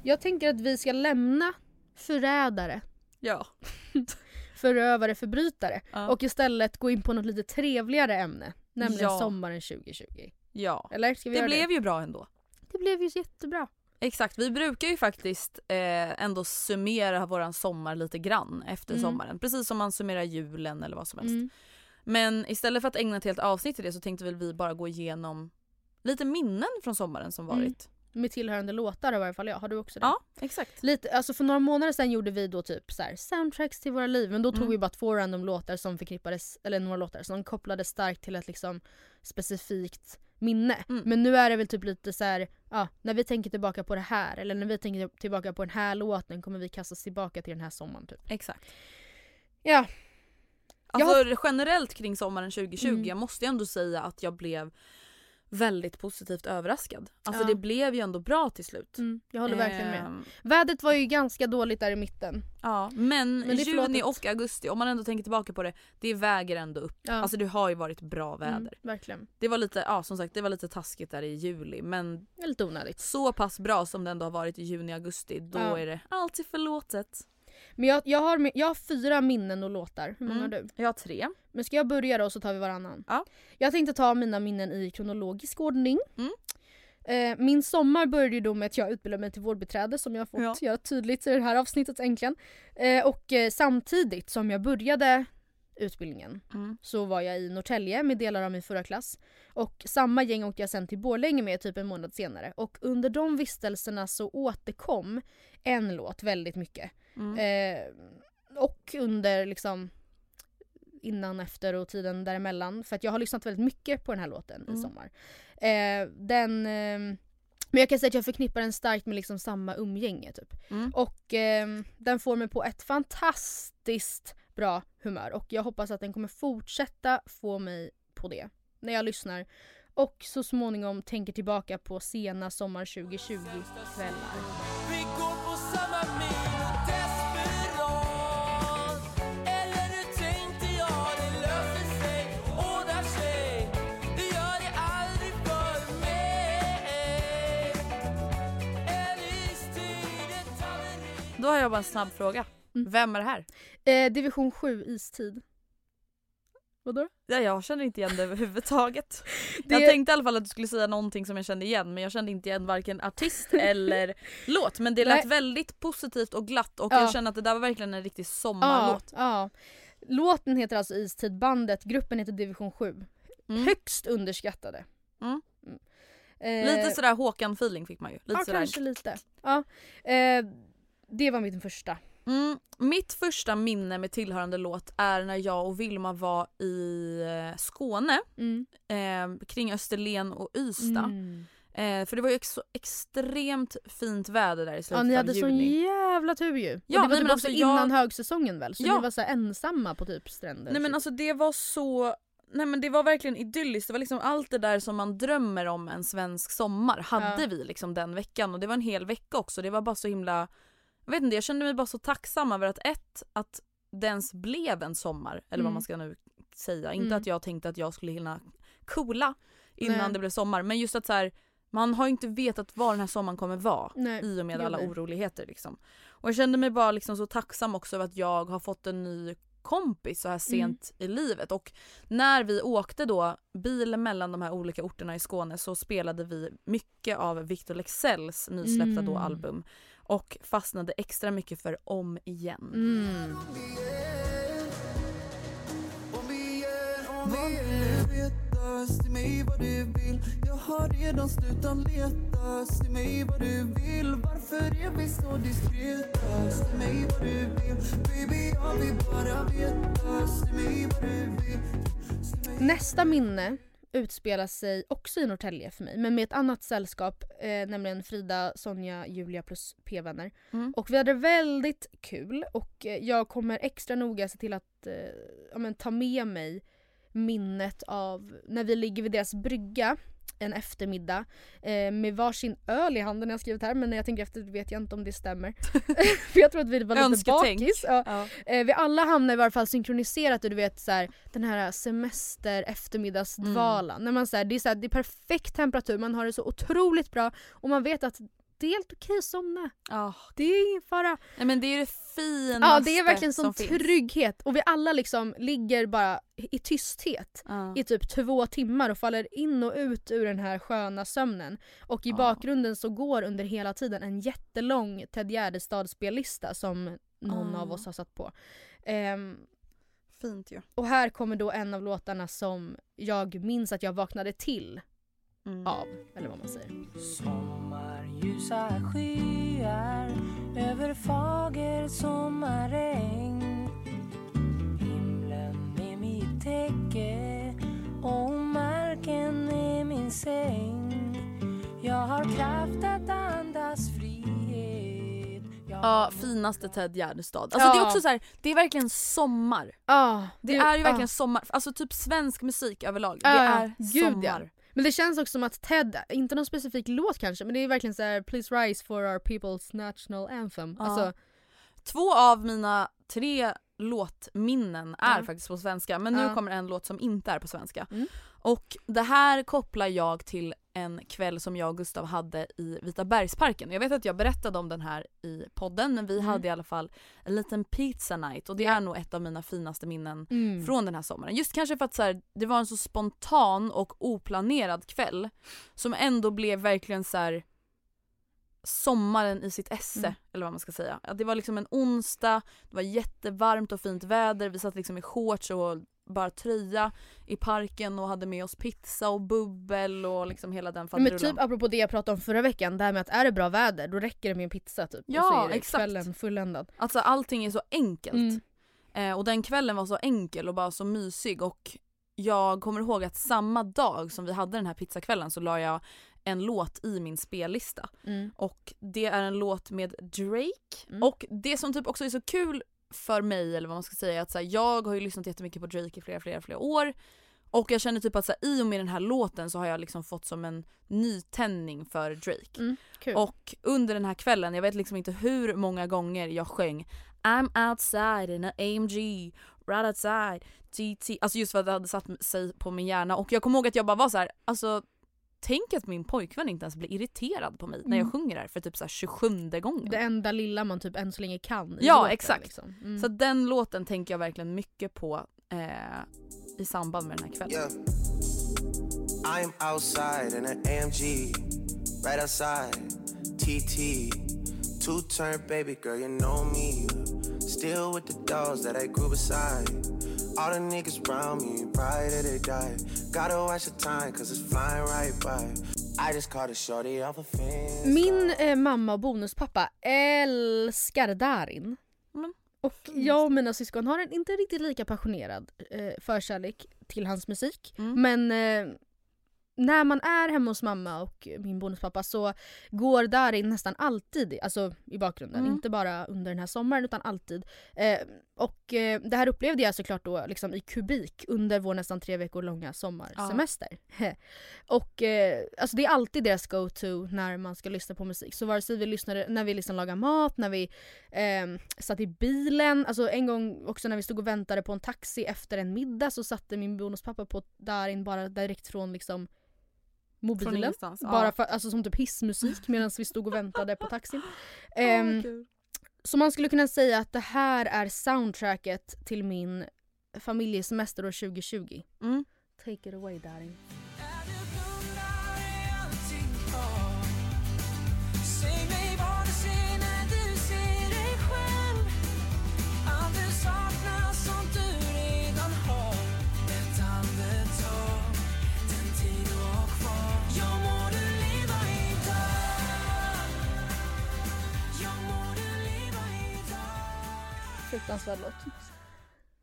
Jag tänker att vi ska lämna förrädare, Ja. förövare, förbrytare Ja. och istället gå in på något lite trevligare ämne. Nämligen Ja. sommaren 2020. ja. Eller ska vi Det göra blev det? ju bra ändå. Det blev ju jättebra. Exakt, vi brukar ju faktiskt eh, ändå summera våran sommar lite grann efter Mm. sommaren. Precis som man summerar julen eller vad som helst. Mm. Men istället för att ägna ett helt avsnitt till det så tänkte väl vi bara gå igenom lite minnen från sommaren som Mm. Med tillhörande låtar i varje fall jag. Har du också det? Ja, exakt. Lite, alltså för några månader sedan gjorde vi då typ så här soundtracks till våra liv men då tog Mm. vi bara två random låtar som förknippades, eller några låtar som kopplades starkt till ett liksom specifikt minne. Mm. Men nu är det väl typ lite så här, ja, när vi tänker tillbaka på det här eller när vi tänker tillbaka på den här låten kommer vi kastas tillbaka till den här sommaren typ. Exakt. Ja. Alltså generellt kring sommaren 2020, Mm. jag måste ju ändå säga att jag blev väldigt positivt överraskad. Alltså Ja. det blev ju ändå bra till slut. Mm, jag håller verkligen med. Ehm, Vädret var ju ganska dåligt där i mitten. Ja, men, Men juni och augusti, om man ändå tänker tillbaka på det, det väger ändå upp. Ja. Alltså det har ju varit bra väder. Mm, verkligen. Det var lite, ja som sagt det var lite taskigt där i juli men Lite onödigt. så pass bra som det ändå har varit i juni augusti då Ja. är det alltid förlåtet. Men jag, jag, har, jag har fyra minnen och låtar. Hur många Mm. har du? Jag har tre. Men ska jag börja då så tar vi varannan? Ja. Jag tänkte ta mina minnen i kronologisk ordning. Mm. Eh, min sommar började ju då med att jag utbildade mig till vårdbiträde som jag har fått Ja. göra tydligt i det här avsnittet äntligen. Eh, och eh, samtidigt som jag började utbildningen Mm. så var jag i Norrtälje med delar av min förra klass. Och samma gäng åkte jag sen till Borlänge med typ en månad senare. Och under de vistelserna så återkom en låt väldigt mycket. Mm. Eh, och under liksom innan, efter och tiden däremellan. För att jag har lyssnat väldigt mycket på den här låten i Mm. sommar. Eh, den, eh, men jag kan säga att jag förknippar den starkt med liksom samma umgänge typ. Mm. Och eh, den får mig på ett fantastiskt bra humör och jag hoppas att den kommer fortsätta få mig på det när jag lyssnar och så småningom tänker tillbaka på sena sommar 2020 kvällar. Då har jag bara en snabb fråga. Mm. Vem är det här? Eh, division 7 istid. Vadå? Ja, jag känner inte igen det överhuvudtaget. Det- Jag tänkte i alla fall att du skulle säga någonting som jag kände igen men jag kände inte igen varken artist eller låt. Men det lät Nej. väldigt positivt och glatt och Ja. jag känner att det där var verkligen en riktig Ja, sommarlåt. ja. Låten heter alltså Istid, bandet, gruppen heter Division 7. Mm. Högst underskattade. Mm. Mm. Eh, Lite sådär Håkan-feeling fick man ju. Lite ja, sådär. kanske lite. Ja. Eh, det var mitt första. Mm, mitt första minne med tillhörande låt är när jag och Vilma var i eh, Skåne, Mm. eh, kring Österlen och Ystad. Mm. Eh, för det var ju ex- extremt fint väder där i slutet Ja ni av hade sån juni. jävla tur ju. Och Ja, det var nej, typ men också alltså jag- innan högsäsongen väl? Så Ja. ni var så ensamma på typ stränder. Nej men typ. alltså det var så Nej men det var verkligen idylliskt, det var liksom allt det där som man drömmer om en svensk sommar hade Ja. vi liksom den veckan och det var en hel vecka också. Det var bara så himla, jag vet inte jag kände mig bara så tacksam över att ett, att det ens blev en sommar eller vad Mm. man ska nu säga. Inte Mm. att jag tänkte att jag skulle hinna coola innan Nej. det blev sommar men just att så här, man har ju inte vetat vad den här sommaren kommer vara Nej, i och med alla oroligheter liksom. Och jag kände mig bara liksom så tacksam också över att jag har fått en ny kompis så här sent i livet och när vi åkte då bil mellan de här olika orterna i Skåne så spelade vi mycket av Victor Leksells nysläppta då Mm. album och fastnade extra mycket för Om igen. Mm. Säg mig vad du vill Jag har redan slutat leta Säg mig vad du vill Varför är vi så diskreta? Säg mig vad du vill Baby jag vill bara veta Säg mig vad du vill Nästa minne utspelar sig också i Norrtälje för mig men med ett annat sällskap eh, nämligen Frida, Sonja, Julia plus p-vänner. Mm. Och vi hade väldigt kul och eh, jag kommer extra noga se till att eh, ja, men, ta med mig minnet av när vi ligger vid deras brygga en eftermiddag eh, med varsin öl i handen. Jag har skrivit här men när jag tänker efter vet jag inte om det stämmer. för jag tror att vi var lite bakis. Ja. Ja. Eh, vi alla hamnar i varje fall synkroniserat och du vet så här, den här semester eftermiddagsdvalan. När man, så här, det, är så här, det är perfekt temperatur, man har det så otroligt bra och man vet att det är helt okej att somna. Ja. Det är ingen fara. Nej men det är det finaste Ja det är verkligen sån som finns. trygghet och vi alla liksom ligger bara i tysthet Ja. i typ två timmar och faller in och ut ur den här sköna sömnen. Och i bakgrunden så går under hela tiden en jättelång Ted Gärdestad-spellista som någon av oss har satt på. Ehm, Fint ju. och här kommer då en av låtarna som jag minns att jag vaknade till. Av, eller vad man säger. Sommarljusa skyar över fager sommaräng Himlen är mitt täcke och marken är min säng Jag har kraft att andas frihet Jag Ja, finaste Ted Gärdestad. Alltså det är Ja. också så här, det är verkligen sommar. Ja, Det är ju verkligen sommar, alltså typ svensk musik överlag. Ja, det ja. är Gud, sommar. Men det känns också som att Ted, inte någon specifik låt kanske, men det är verkligen så här: “Please rise for our people's national anthem”. Ja. Alltså, Två av mina tre låtminnen är Ja. faktiskt på svenska men nu kommer en låt som inte är på svenska. Mm. Och det här kopplar jag till en kväll som jag och Gustav hade i Vita bergsparken. Jag vet att jag berättade om den här i podden men vi Mm. hade i alla fall en liten pizza night och det är nog ett av mina finaste minnen mm. från den här sommaren. Just kanske för att så här, det var en så spontan och oplanerad kväll som ändå blev verkligen så här sommaren i sitt esse Mm. eller vad man ska säga. Att Det var liksom en onsdag, det var jättevarmt och fint väder, vi satt liksom i shorts och bara tröja i parken och hade med oss pizza och bubbel och liksom hela den Men faderullan. typ apropå det jag pratade om förra veckan, det här med att är det bra väder då räcker det med en pizza typ. Ja, och så är det exakt. kvällen fulländad. Alltså allting är så enkelt. Mm. Eh, och den kvällen var så enkel och bara så mysig och jag kommer ihåg att samma dag som vi hade den här pizzakvällen så la jag en låt i min spellista. Mm. Och det är en låt med Drake. Mm. Och det som typ också är så kul för mig eller vad man ska säga att så här, jag har ju lyssnat jättemycket på Drake i flera flera flera år. Och jag känner typ att så här, i och med den här låten så har jag liksom fått som en nytändning för Drake. Mm. Och under den här kvällen, jag vet liksom inte hur många gånger jag sjöng I'm outside in a AMG, right outside, TT. Alltså just för att det hade satt sig på min hjärna och jag kommer ihåg att jag bara var så här, alltså tänk att min pojkvän inte ens blir irriterad på mig när jag Mm. sjunger det här för typ så här 27 gången. det enda lilla man typ än så länge kan i Ja, låten, exakt. Liksom. Mm. Så den låten tänker jag verkligen mycket på eh, i samband med den här kvällen. Yeah. I'm outside in an AMG, right outside. TT, two turn baby girl, you know me. Still with the dogs that I grew beside. All the niggas around me, till they die. Gotta watch the time, cause it's flying right by. I just caught a shorty off a fence. Min eh, mamma och bonuspappa älskar Darin. Och jag och mina syskon har en inte riktigt lika passionerad eh, förkärlek till hans musik. Mm. Men eh, när man är hemma hos mamma och min bonuspappa så går Darin nästan alltid alltså, i bakgrunden. Mm. Inte bara under den här sommaren utan alltid. Eh, och eh, det här upplevde jag såklart då liksom, i kubik under vår nästan tre veckor långa sommarsemester. och eh, alltså, det är alltid deras go-to när man ska lyssna på musik. Så vare sig vi lyssnade när vi liksom lagar mat, när vi eh, satt i bilen. Alltså en gång också när vi stod och väntade på en taxi efter en middag så satte min bonuspappa på Darin bara direkt från liksom mobilen. Bara för, alltså som typ hissmusik medan vi stod och väntade på taxin. Vad kul. så man skulle kunna säga att det här är soundtracket till min familjesemester år 2020. Mm. Take it away Darin. Fruktansvärd låt.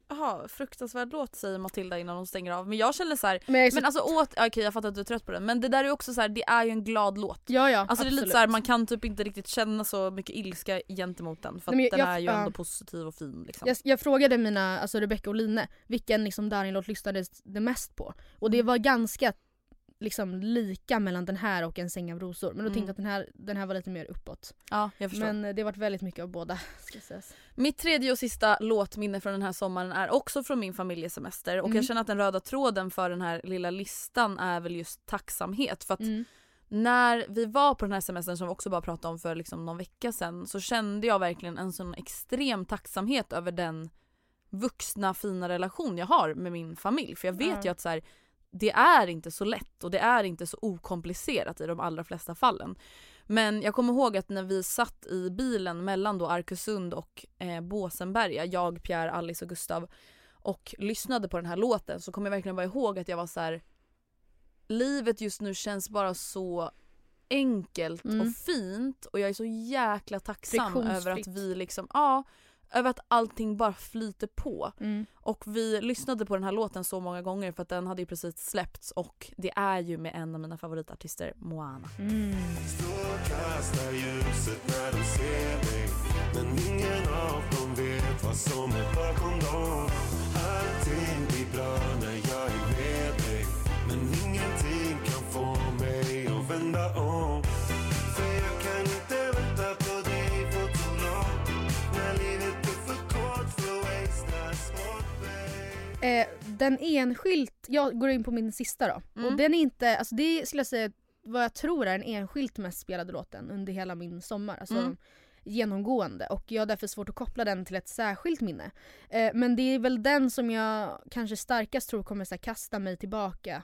Jaha, fruktansvärd låt säger Matilda innan hon stänger av. Men jag känner så här, Men jag så- men alltså åt, okej jag fattar att du är trött på den men det där är också så här, det är ju en glad låt. Ja ja, Alltså det är lite absolut. så här, man kan typ inte riktigt känna så mycket ilska gentemot den för Nej, jag- den jag- är ju ja. ändå positiv och fin liksom. Jag, jag frågade mina, alltså Rebecca och Line, vilken liksom Darin-låt lyssnades det mest på? Och det var ganska liksom lika mellan den här och En säng av rosor. Men då tänkte Mm. jag att den här, den här var lite mer uppåt. Ja, jag förstår. Men eh, det har varit väldigt mycket av båda. Ska sägas. Mitt tredje och sista låtminne från den här sommaren är också från min familjesemester och Mm. jag känner att den röda tråden för den här lilla listan är väl just tacksamhet. För att Mm. när vi var på den här semestern som vi också bara pratade om för liksom någon vecka sedan så kände jag verkligen en sån extrem tacksamhet över den vuxna fina relation jag har med min familj. För jag vet ju att så här, det är inte så lätt och det är inte så okomplicerat i de allra flesta fallen. Men jag kommer ihåg att när vi satt i bilen mellan då Arkösund och eh, Båsenberga, jag, Pierre, Alice och Gustav och lyssnade på den här låten så kommer jag verkligen bara ihåg att jag var så här. livet just nu känns bara så enkelt Mm. och fint och jag är så jäkla tacksam över att vi liksom, ja, över att allting bara flyter på. Mm. Och vi lyssnade på den här låten så många gånger för att den hade ju precis släppts och det är ju med en av mina favoritartister, Moana. Mm. När de Eh, den enskilt, jag går in på min sista då. Mm. Och den är inte, alltså det skulle jag säga vad jag tror är den enskilt mest spelade låten under hela min sommar. Alltså Mm. genomgående. Och jag har därför svårt att koppla den till ett särskilt minne. Eh, men det är väl den som jag kanske starkast tror kommer så här, kasta mig tillbaka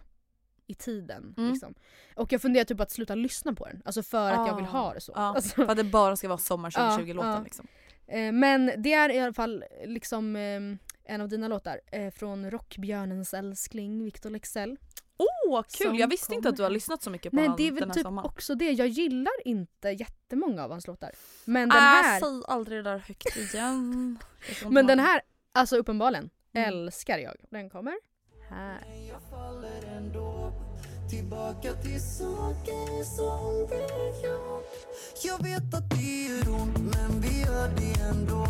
i tiden. Mm. Liksom. Och jag funderar typ på att sluta lyssna på den. Alltså för att jag vill Ah, ha det så. Ja, Alltså, för att det bara ska vara sommar Ja, 2020-låten ja. liksom. Eh, Men det är i alla fall liksom eh, en av dina låtar eh, från Rockbjörnens älskling Victor Leksell. Åh kul! Som Jag visste inte att du har kommer. lyssnat så mycket på Nej han det är den väl här typ sommaren. också det, jag gillar inte jättemånga av hans låtar. Men den Äh, här, säg aldrig det där högt igen. Men den här, alltså uppenbarligen, Mm. älskar jag. Den kommer här. Jag faller ändå tillbaka till saker som vi gjort Jag vet att det gör ont men vi gör det ändå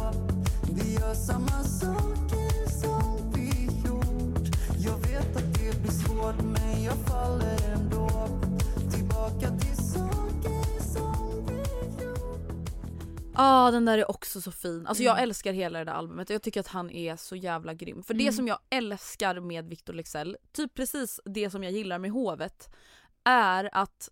Vi gör samma saker som vi gjort Jag vet att det blir svårt men jag faller ändå tillbaka till saker som vi gjort Ja den där är också så fin. Alltså jag Mm. älskar hela det där albumet jag tycker att han är så jävla grym. För det Mm. som jag älskar med Victor Leksell, typ precis det som jag gillar med Hovet, är att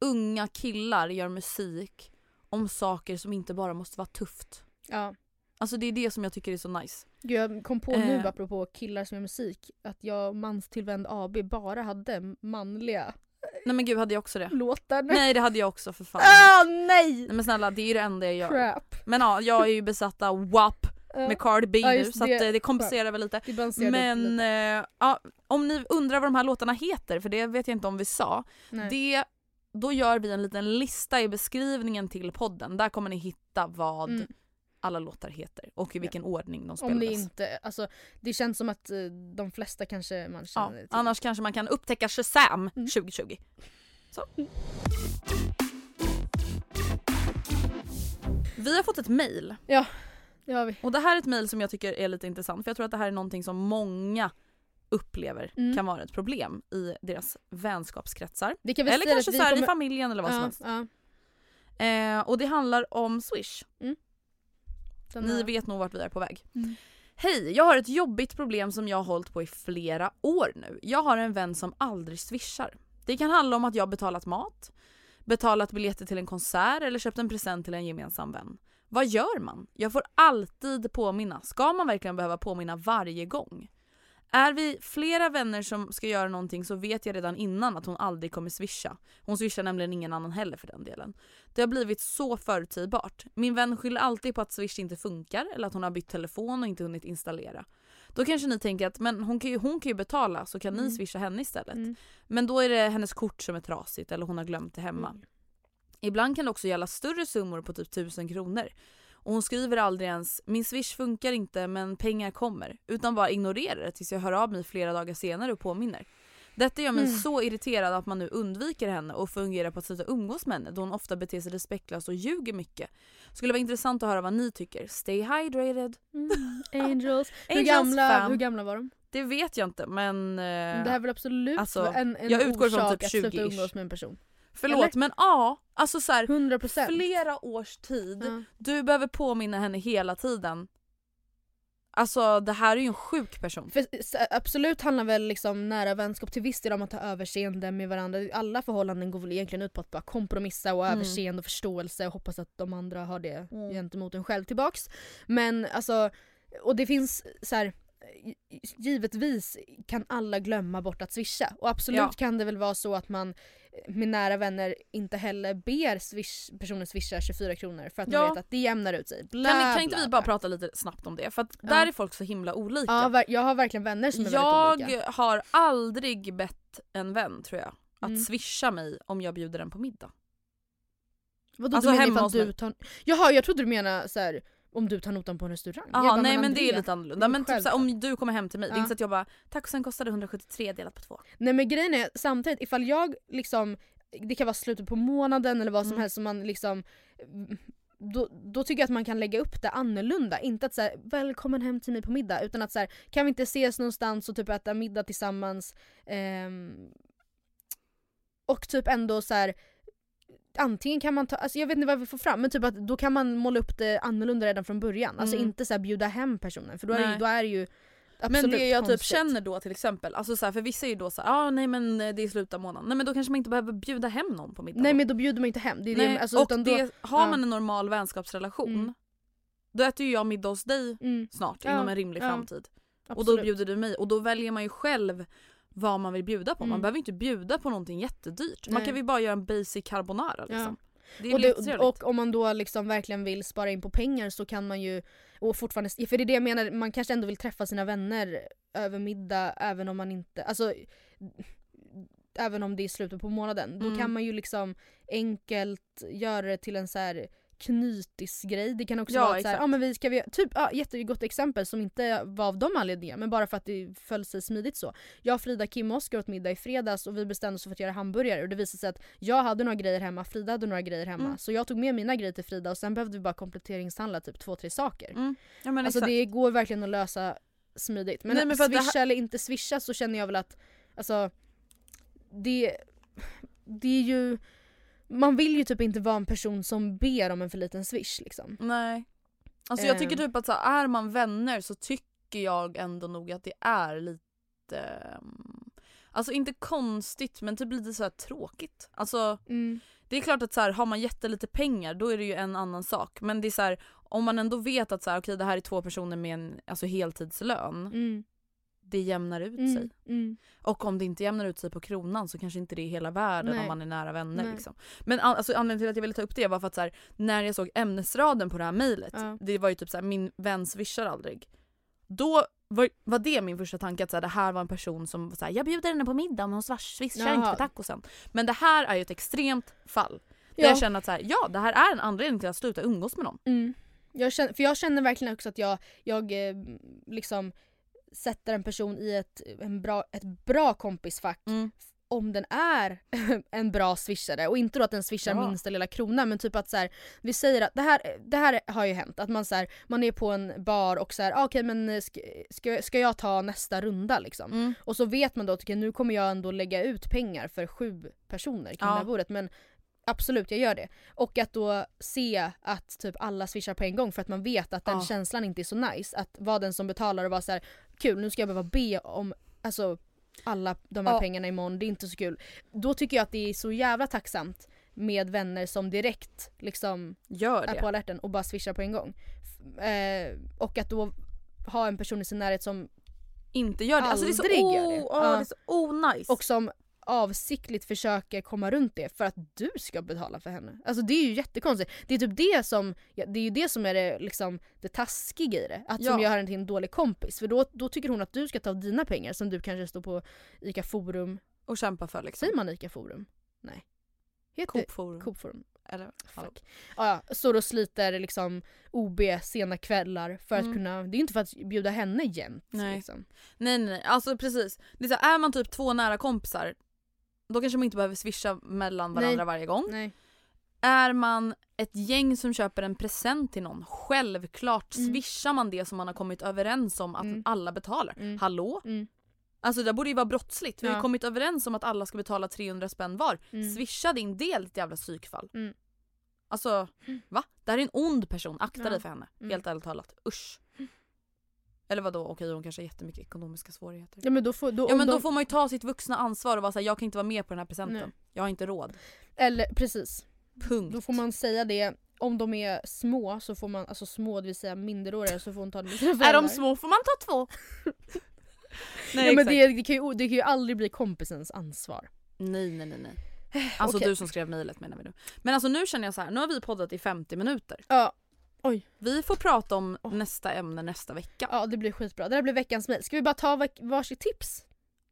unga killar gör musik om saker som inte bara måste vara tufft. Ja. Alltså det är det som jag tycker är så nice. Gud, jag kom på nu Eh. apropå killar som gör musik att jag och Manstillvänd AB bara hade manliga Nej men gud hade jag också det? låtar. Nej det hade jag också för fan. Ah, nej! Nej men snälla det är ju det enda jag gör. Crap. Men ja, jag är ju besatt av WAP med Cardi B nu så det. eh, det kompenserar väl lite. Men lite. eh, ja, om ni undrar vad de här låtarna heter, för det vet jag inte om vi sa. Nej. Det, då gör vi en liten lista i beskrivningen till podden. Där kommer ni hitta vad Mm. Alla låtar heter och i vilken ordning de Om spelades. det inte, alltså det känns som att eh, de flesta kanske man ja, känner till. annars kanske man kan upptäcka Shazam Mm. 2020. Så. Vi har fått ett mail. Ja, det har vi. Och det här är ett mail som jag tycker är lite intressant för jag tror att det här är någonting som många upplever Mm. kan vara ett problem i deras vänskapskretsar. Eller kanske så här i kommer- familjen eller vad som ja, helst. ja. Eh, och det handlar om Swish. Den Ni vet nog vart vi är på väg. Mm. Hej, jag har ett jobbigt problem som jag har hållit på i flera år nu. Jag har en vän som aldrig swishar. Det kan handla om att jag betalat mat, betalat biljetter till en konsert eller köpt en present till en gemensam vän. Vad gör man? Jag får alltid påminna. Ska man verkligen behöva påminna varje gång? Är vi flera vänner som ska göra någonting så vet jag redan innan att hon aldrig kommer swisha. Hon swishar nämligen ingen annan heller för den delen. Det har blivit så förutsägbart. Min vän skyller alltid på att swish inte funkar eller att hon har bytt telefon och inte hunnit installera. Då kanske ni tänker att men hon, kan ju, hon kan ju betala så kan ni Mm. swisha henne istället. Mm. Men då är det hennes kort som är trasigt eller hon har glömt det hemma. Mm. Ibland kan det också gälla större summor på typ 1000 kronor. Och hon skriver aldrig ens “min swish funkar inte men pengar kommer” utan bara ignorerar det tills jag hör av mig flera dagar senare och påminner. Detta gör mig Mm. så irriterad att man nu undviker henne och fungerar på att sluta umgås med henne då hon ofta beter sig respektlöst och ljuger mycket. Skulle vara intressant att höra vad ni tycker. Stay hydrated. Mm. Angels. hur, gamla, hur gamla var de? Det vet jag inte men... eh, det här är väl absolut alltså, en, en jag utgår från typ att sluta 20-ish. umgås med en person. Förlåt Eller? men ja, alltså så här, 100%. flera års tid. Ja. Du behöver påminna henne hela tiden. Alltså det här är ju en sjuk person. För, absolut handlar väl liksom nära vänskap till viss del om att ha överseende med varandra. Alla förhållanden går väl egentligen ut på att bara kompromissa och Mm. överseende och förståelse och hoppas att de andra har det Mm. gentemot en själv tillbaks. Men alltså, och det finns så här. Givetvis kan alla glömma bort att swisha och absolut Ja. kan det väl vara så att man eh, med nära vänner inte heller ber swish, personen swisha 24 kronor för att man Ja. vet att det jämnar ut sig. Bla, Kan, kan inte bla, vi bara bla. prata lite snabbt om det? För att Ja. där är folk så himla olika. Ja, jag har verkligen vänner som är jag väldigt olika. har aldrig bett en vän tror jag att Mm. swisha mig om jag bjuder den på middag. Vadå Alltså du menar ifall du tar... Jaha jag trodde du menade så här, om du tar notan på en restaurang. Jaha bara, nej men det är Andrea, lite annorlunda. Men typ såhär, om du kommer hem till mig, det är Ja. inte så att jag bara tacosen kostade 173 delat på två. Nej men grejen är samtidigt ifall jag liksom, det kan vara slutet på månaden eller vad som Mm. helst som man liksom då, då tycker jag att man kan lägga upp det annorlunda. Inte att säga välkommen hem till mig på middag utan att så här, kan vi inte ses någonstans och typ äta middag tillsammans ehm, och typ ändå så här. Antingen kan man ta, alltså jag vet inte vad vi får fram men typ att då kan man måla upp det annorlunda redan från början. Alltså Mm. inte så bjuda hem personen för då är, det, ju- då är det ju Men absolut det jag typ känner då till exempel, alltså så här, för vissa är ju då såhär, ah, nej men det är slutet av månaden. Nej men då kanske man inte behöver bjuda hem någon på middag. Nej men då bjuder man inte hem. Det Nej, det, alltså, och utan då, det, har man en normal vänskapsrelation Mm. då äter ju jag middag hos dig Mm. snart Ja, inom en rimlig ja. framtid. Och då Absolut. bjuder du mig och då väljer man ju själv vad man vill bjuda på. Man Mm. behöver inte bjuda på någonting jättedyrt. Man Nej. kan väl bara göra en basic carbonara liksom. Är och, det, och om man då liksom verkligen vill spara in på pengar så kan man ju och fortfarande, för det är det jag menar, man kanske ändå vill träffa sina vänner över middag även om man inte, alltså även om det är slutet på månaden. Då Mm. kan man ju liksom enkelt göra det till en så här knytisgrej. Det kan också Ja, vara så här, ja men vi ska vi, typ, ja, jättegott exempel som inte var av de anledningarna men bara för att det föll sig smidigt så. Jag, Frida, Kim och Oskar åt middag i fredags och vi bestämde oss för att göra hamburgare och det visade sig att jag hade några grejer hemma, Frida hade några grejer hemma. Mm. Så jag tog med mina grejer till Frida och sen behövde vi bara kompletteringshandla typ två, tre saker. Mm. Ja, men alltså exakt. det går verkligen att lösa smidigt. Men, Nej, men swisha eller inte swisha så känner jag väl att alltså det, det är ju man vill ju typ inte vara en person som ber om en för liten swish liksom. Nej. Alltså jag tycker Ehm. typ att så här, är man vänner så tycker jag ändå nog att det är lite um, Alltså inte konstigt men typ lite så här tråkigt. Alltså Mm. det är klart att så här, har man jättelite pengar då är det ju en annan sak. Men det är så här, om man ändå vet att så här, okej det här är två personer med en alltså, heltidslön. Mm. Det jämnar ut Mm. sig. Mm. Och om det inte jämnar ut sig på kronan så kanske inte det är hela världen Nej. om man är nära vänner. Liksom. Men an- alltså, anledningen till att jag ville ta upp det var för att så här, när jag såg ämnesraden på det här mejlet, Ja. det var ju typ så här, min vän swishar aldrig. Då var, var det min första tanke att så här, det här var en person som var så här, jag bjuder henne på middag men hon swishar inte för tacosen. Men det här är ju ett extremt fall. Där Ja. jag känner att så ja det här är en anledning till att sluta umgås med någon. Mm. Jag känner, för jag känner verkligen också att jag, jag eh, liksom sätter en person i ett, en bra, ett bra kompisfack Mm. om den är en bra swishare och inte då att den swishar Ja. minsta lilla krona men typ att så här, vi säger att det här, det här har ju hänt att man så här, man är på en bar och så här, ah, okej men eh, ska, ska, ska jag ta nästa runda liksom? Mm. Och så vet man då att okej, nu kommer jag ändå lägga ut pengar för sju personer kring Ja. det här bordet men absolut jag gör det. Och att då se att typ alla swishar på en gång för att man vet att den Ja. känslan inte är så nice. Att vara den som betalar och vara så här: kul nu ska jag behöva be om alltså, alla de här Ja. pengarna imorgon, det är inte så kul. Då tycker jag att det är så jävla tacksamt med vänner som direkt liksom Gör är på alerten och bara swishar på en gång. Eh, och att då ha en person i sin närhet som Inte gör det. Alltså det är så, aldrig oh, gör det. åh, Ja. det är så onajs. och som avsiktligt försöker komma runt det för att du ska betala för henne. Alltså det är ju jättekonstigt. Det är typ det som, det är ju det som är det, liksom, det taskiga i det. Att som Ja. gör henne till en dålig kompis. För då, då tycker hon att du ska ta dina pengar som du kanske står på ICA Forum. och kämpa för liksom. Säger man ICA Forum? Nej. Heter Coop Forum. Coop Forum. Eller. Fuck. Ja, står och sliter liksom OB sena kvällar för att Mm. kunna, det är ju inte för att bjuda henne jämt. Nej. Liksom. Nej nej nej, alltså precis. Det är, så här, är man typ två nära kompisar då kanske man inte behöver swisha mellan varandra Nej. varje gång. Nej. Är man ett gäng som köper en present till någon, självklart Mm. swishar man det som man har kommit överens om att Mm. alla betalar. Mm. Hallå? Mm. Alltså det borde ju vara brottsligt. Vi har ju Ja. kommit överens om att alla ska betala 300 spänn var. Mm. Swisha din del ditt jävla psykfall. Mm. Alltså va? Det här är en ond person, akta Ja. dig för henne. Mm. Helt ärligt talat. Usch. Eller vad då? okej hon kanske har jättemycket ekonomiska svårigheter. Ja men då får, då, Ja men då de- får man ju ta sitt vuxna ansvar och vara såhär, jag kan inte vara med på den här presenten. Nej. Jag har inte råd. Eller precis. Punkt. Då får man säga det. Om de är små så får man, alltså små det vill säga minderåriga så får hon ta det med sina Är de små får man ta två. Nej, ja, men det, det, kan ju, det kan ju aldrig bli kompisens ansvar. Nej nej nej nej. Alltså Okej. du som skrev mejlet menar vi nu. Men alltså nu känner jag så här, nu har vi poddat i 50 minuter. Ja. Oj. Vi får prata om nästa ämne nästa vecka. Ja det blir skitbra. Det här blir veckans mejl. Ska vi bara ta va- varsitt tips?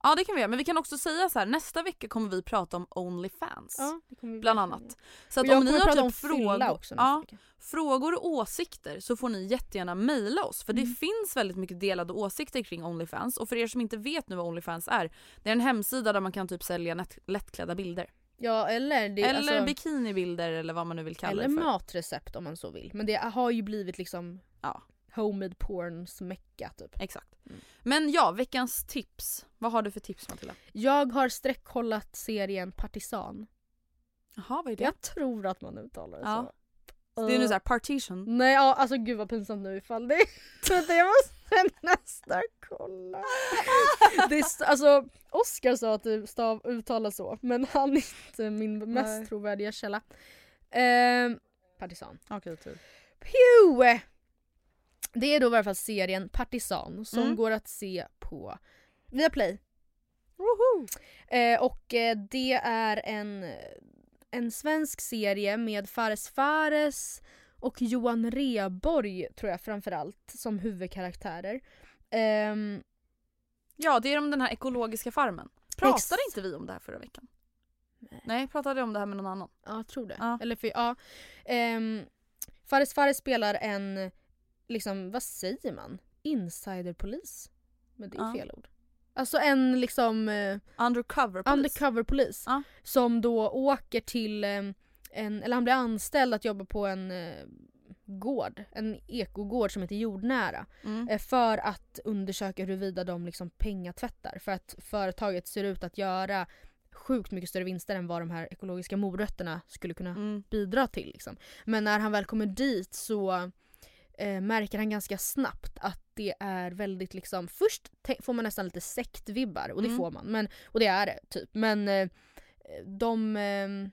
Ja det kan vi göra men vi kan också säga så här, nästa vecka kommer vi prata om Onlyfans. Ja, det kommer vi Bland annat. Så att om ni har typ frågor, ja, frågor och åsikter så får ni jättegärna mejla oss för det Mm. finns väldigt mycket delade åsikter kring Onlyfans och för er som inte vet nu vad Onlyfans är det är en hemsida där man kan typ sälja lätt, lättklädda bilder. Ja eller, det, eller alltså, bikinibilder eller vad man nu vill kalla eller det för. matrecept om man så vill. Men det har ju blivit liksom Ja. homemade porns mecka typ. Exakt. Men ja, veckans tips. Vad har du för tips Matilda? Jag har streckkollat serien Partisan. Jaha, vad är det? Jag tror att man uttalar det Ja. så. Det är nu Uh, såhär partition. Nej ja, alltså gud vad pinsamt nu ifall det Vänta jag måste nästan kolla. Det är, alltså Oscar sa att det stav, uttalas så men han är inte min mest Nej. trovärdiga källa. Ehm, Partisan. Okej, typ. Pew! Det är då i alla fall serien Partisan som Mm. går att se på Viaplay. Eh, och eh, det är en, en svensk serie med Fares Fares och Johan Reborg tror jag framförallt som huvudkaraktärer. Ehm, Ja, det är om den här ekologiska farmen. Pratade Ex- inte vi om det här förra veckan? Nej, pratade jag om det här med någon annan? Ja, jag tror det. Ja. Eller för, ja. Um, Fares Fares spelar en, liksom vad säger man? Insiderpolis? Men det är Ja. fel ord. Alltså en liksom eh, Undercover polis. undercover-polis Ja. som då åker till eh, en, eller han blir anställd att jobba på en eh, gård, en ekogård som heter Jordnära. Mm. För att undersöka huruvida de liksom pengatvättar. För att företaget ser ut att göra sjukt mycket större vinster än vad de här ekologiska morötterna skulle kunna Mm. bidra till. Liksom. Men när han väl kommer dit så eh, märker han ganska snabbt att det är väldigt liksom, först får man nästan lite sektvibbar och det Mm. får man, men, och det är det typ. Men eh, de... ehm,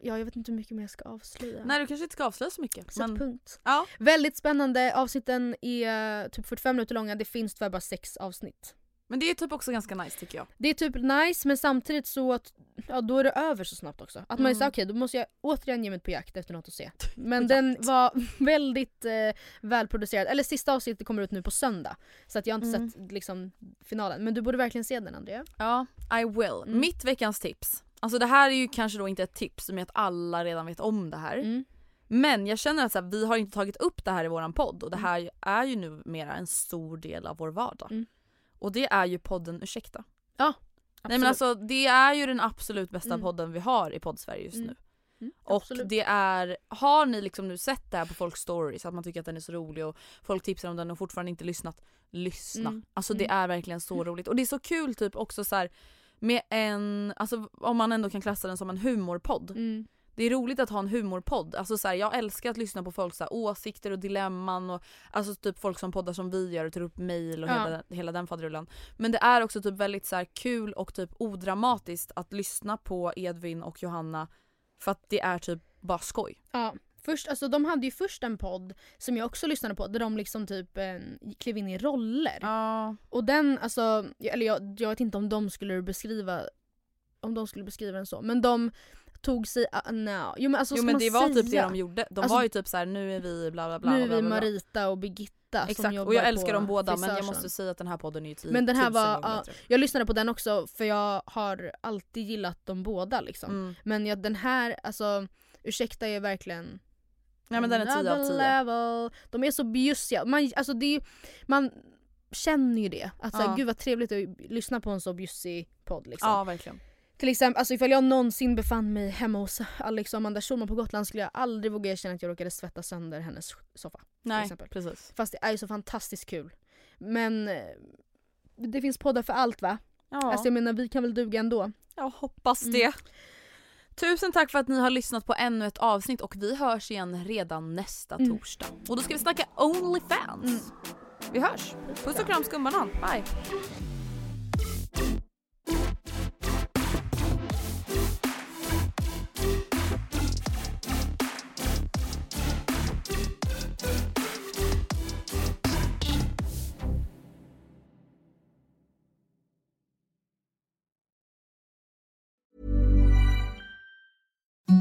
ja, jag vet inte hur mycket mer jag ska avslöja. Nej, du kanske inte ska avslöja så mycket. Sätt Men... punkt. Ja. Väldigt spännande, avsnitten är typ 45 minuter långa, det finns tyvärr bara sex avsnitt. Men det är typ också ganska nice tycker jag. Det är typ nice men samtidigt så att, ja, då är det över så snabbt också. Att man är Mm. såhär, okej då måste jag återigen ge mig på jakt efter något att se. Men den var väldigt eh, välproducerad. Eller sista avsnittet kommer ut nu på söndag. Så att jag har inte Mm. sett liksom, finalen. Men du borde verkligen se den Andrea. Ja, I will. Mm. Mitt veckans tips. Alltså det här är ju kanske då inte ett tips är att alla redan vet om det här. Mm. Men jag känner att så här, vi har inte tagit upp det här i våran podd och det här är ju numera en stor del av vår vardag. Mm. Och det är ju podden Ursäkta. Ja, Nej men alltså det är ju den absolut bästa Mm. podden vi har i poddsverige just Mm. nu. Mm, Och absolut. det är, har ni liksom nu sett det här på folks stories att man tycker att den är så rolig och folk tipsar om den och fortfarande inte lyssnat, lyssna. Mm. Alltså det Mm. är verkligen så roligt. Och det är så kul typ också så här med en, alltså om man ändå kan klassa den som en humorpodd. Mm. Det är roligt att ha en humorpodd. Alltså så här, jag älskar att lyssna på folks här, åsikter och dilemman och alltså typ folk som poddar som vi gör och tar upp mail och Ja. hela, hela den faderullan. Men det är också typ väldigt så här, kul och typ odramatiskt att lyssna på Edvin och Johanna för att det är typ bara skoj. Ja. Först, alltså, de hade ju först en podd som jag också lyssnade på där de liksom typ eh, klev in i roller. Och den, alltså, eller jag, jag vet inte om de skulle beskriva om de skulle beskriva den så, men de tog sig, uh, no. Jo men, alltså, jo ska men man det var typ det säga? de gjorde. De Alltså, var ju typ så här: nu är vi bla bla bla. Nu är vi. Marita och Birgitta som Exakt jobbar och jag älskar dem båda men jag måste säga att den här podden är ju tio, Men den här var, bättre. jag lyssnade på den också för jag har alltid gillat dem båda liksom. Mm. Men jag, den här, alltså ursäkta är verkligen Ja men den är 10 av another 10. level. De är så bjussiga. Man, alltså det är, man känner ju det. Att såhär, Ja. gud vad trevligt att lyssna på en så bjussig podd liksom. Ja verkligen. Till exempel, alltså ifall jag någonsin befann mig hemma hos Alex och Amanda Schulman på Gotland skulle jag aldrig våga erkänna att jag råkade svetta sönder hennes soffa. Nej precis. Fast det är ju så fantastiskt kul. Men eh, det finns poddar för allt va? Ja. Alltså jag menar vi kan väl duga ändå. Jag hoppas Mm. det. Tusen tack för att ni har lyssnat på ännu ett avsnitt och vi hörs igen redan nästa Mm. torsdag. Och då ska vi snacka Onlyfans. Vi hörs. Puss och kram skumbanan. Bye.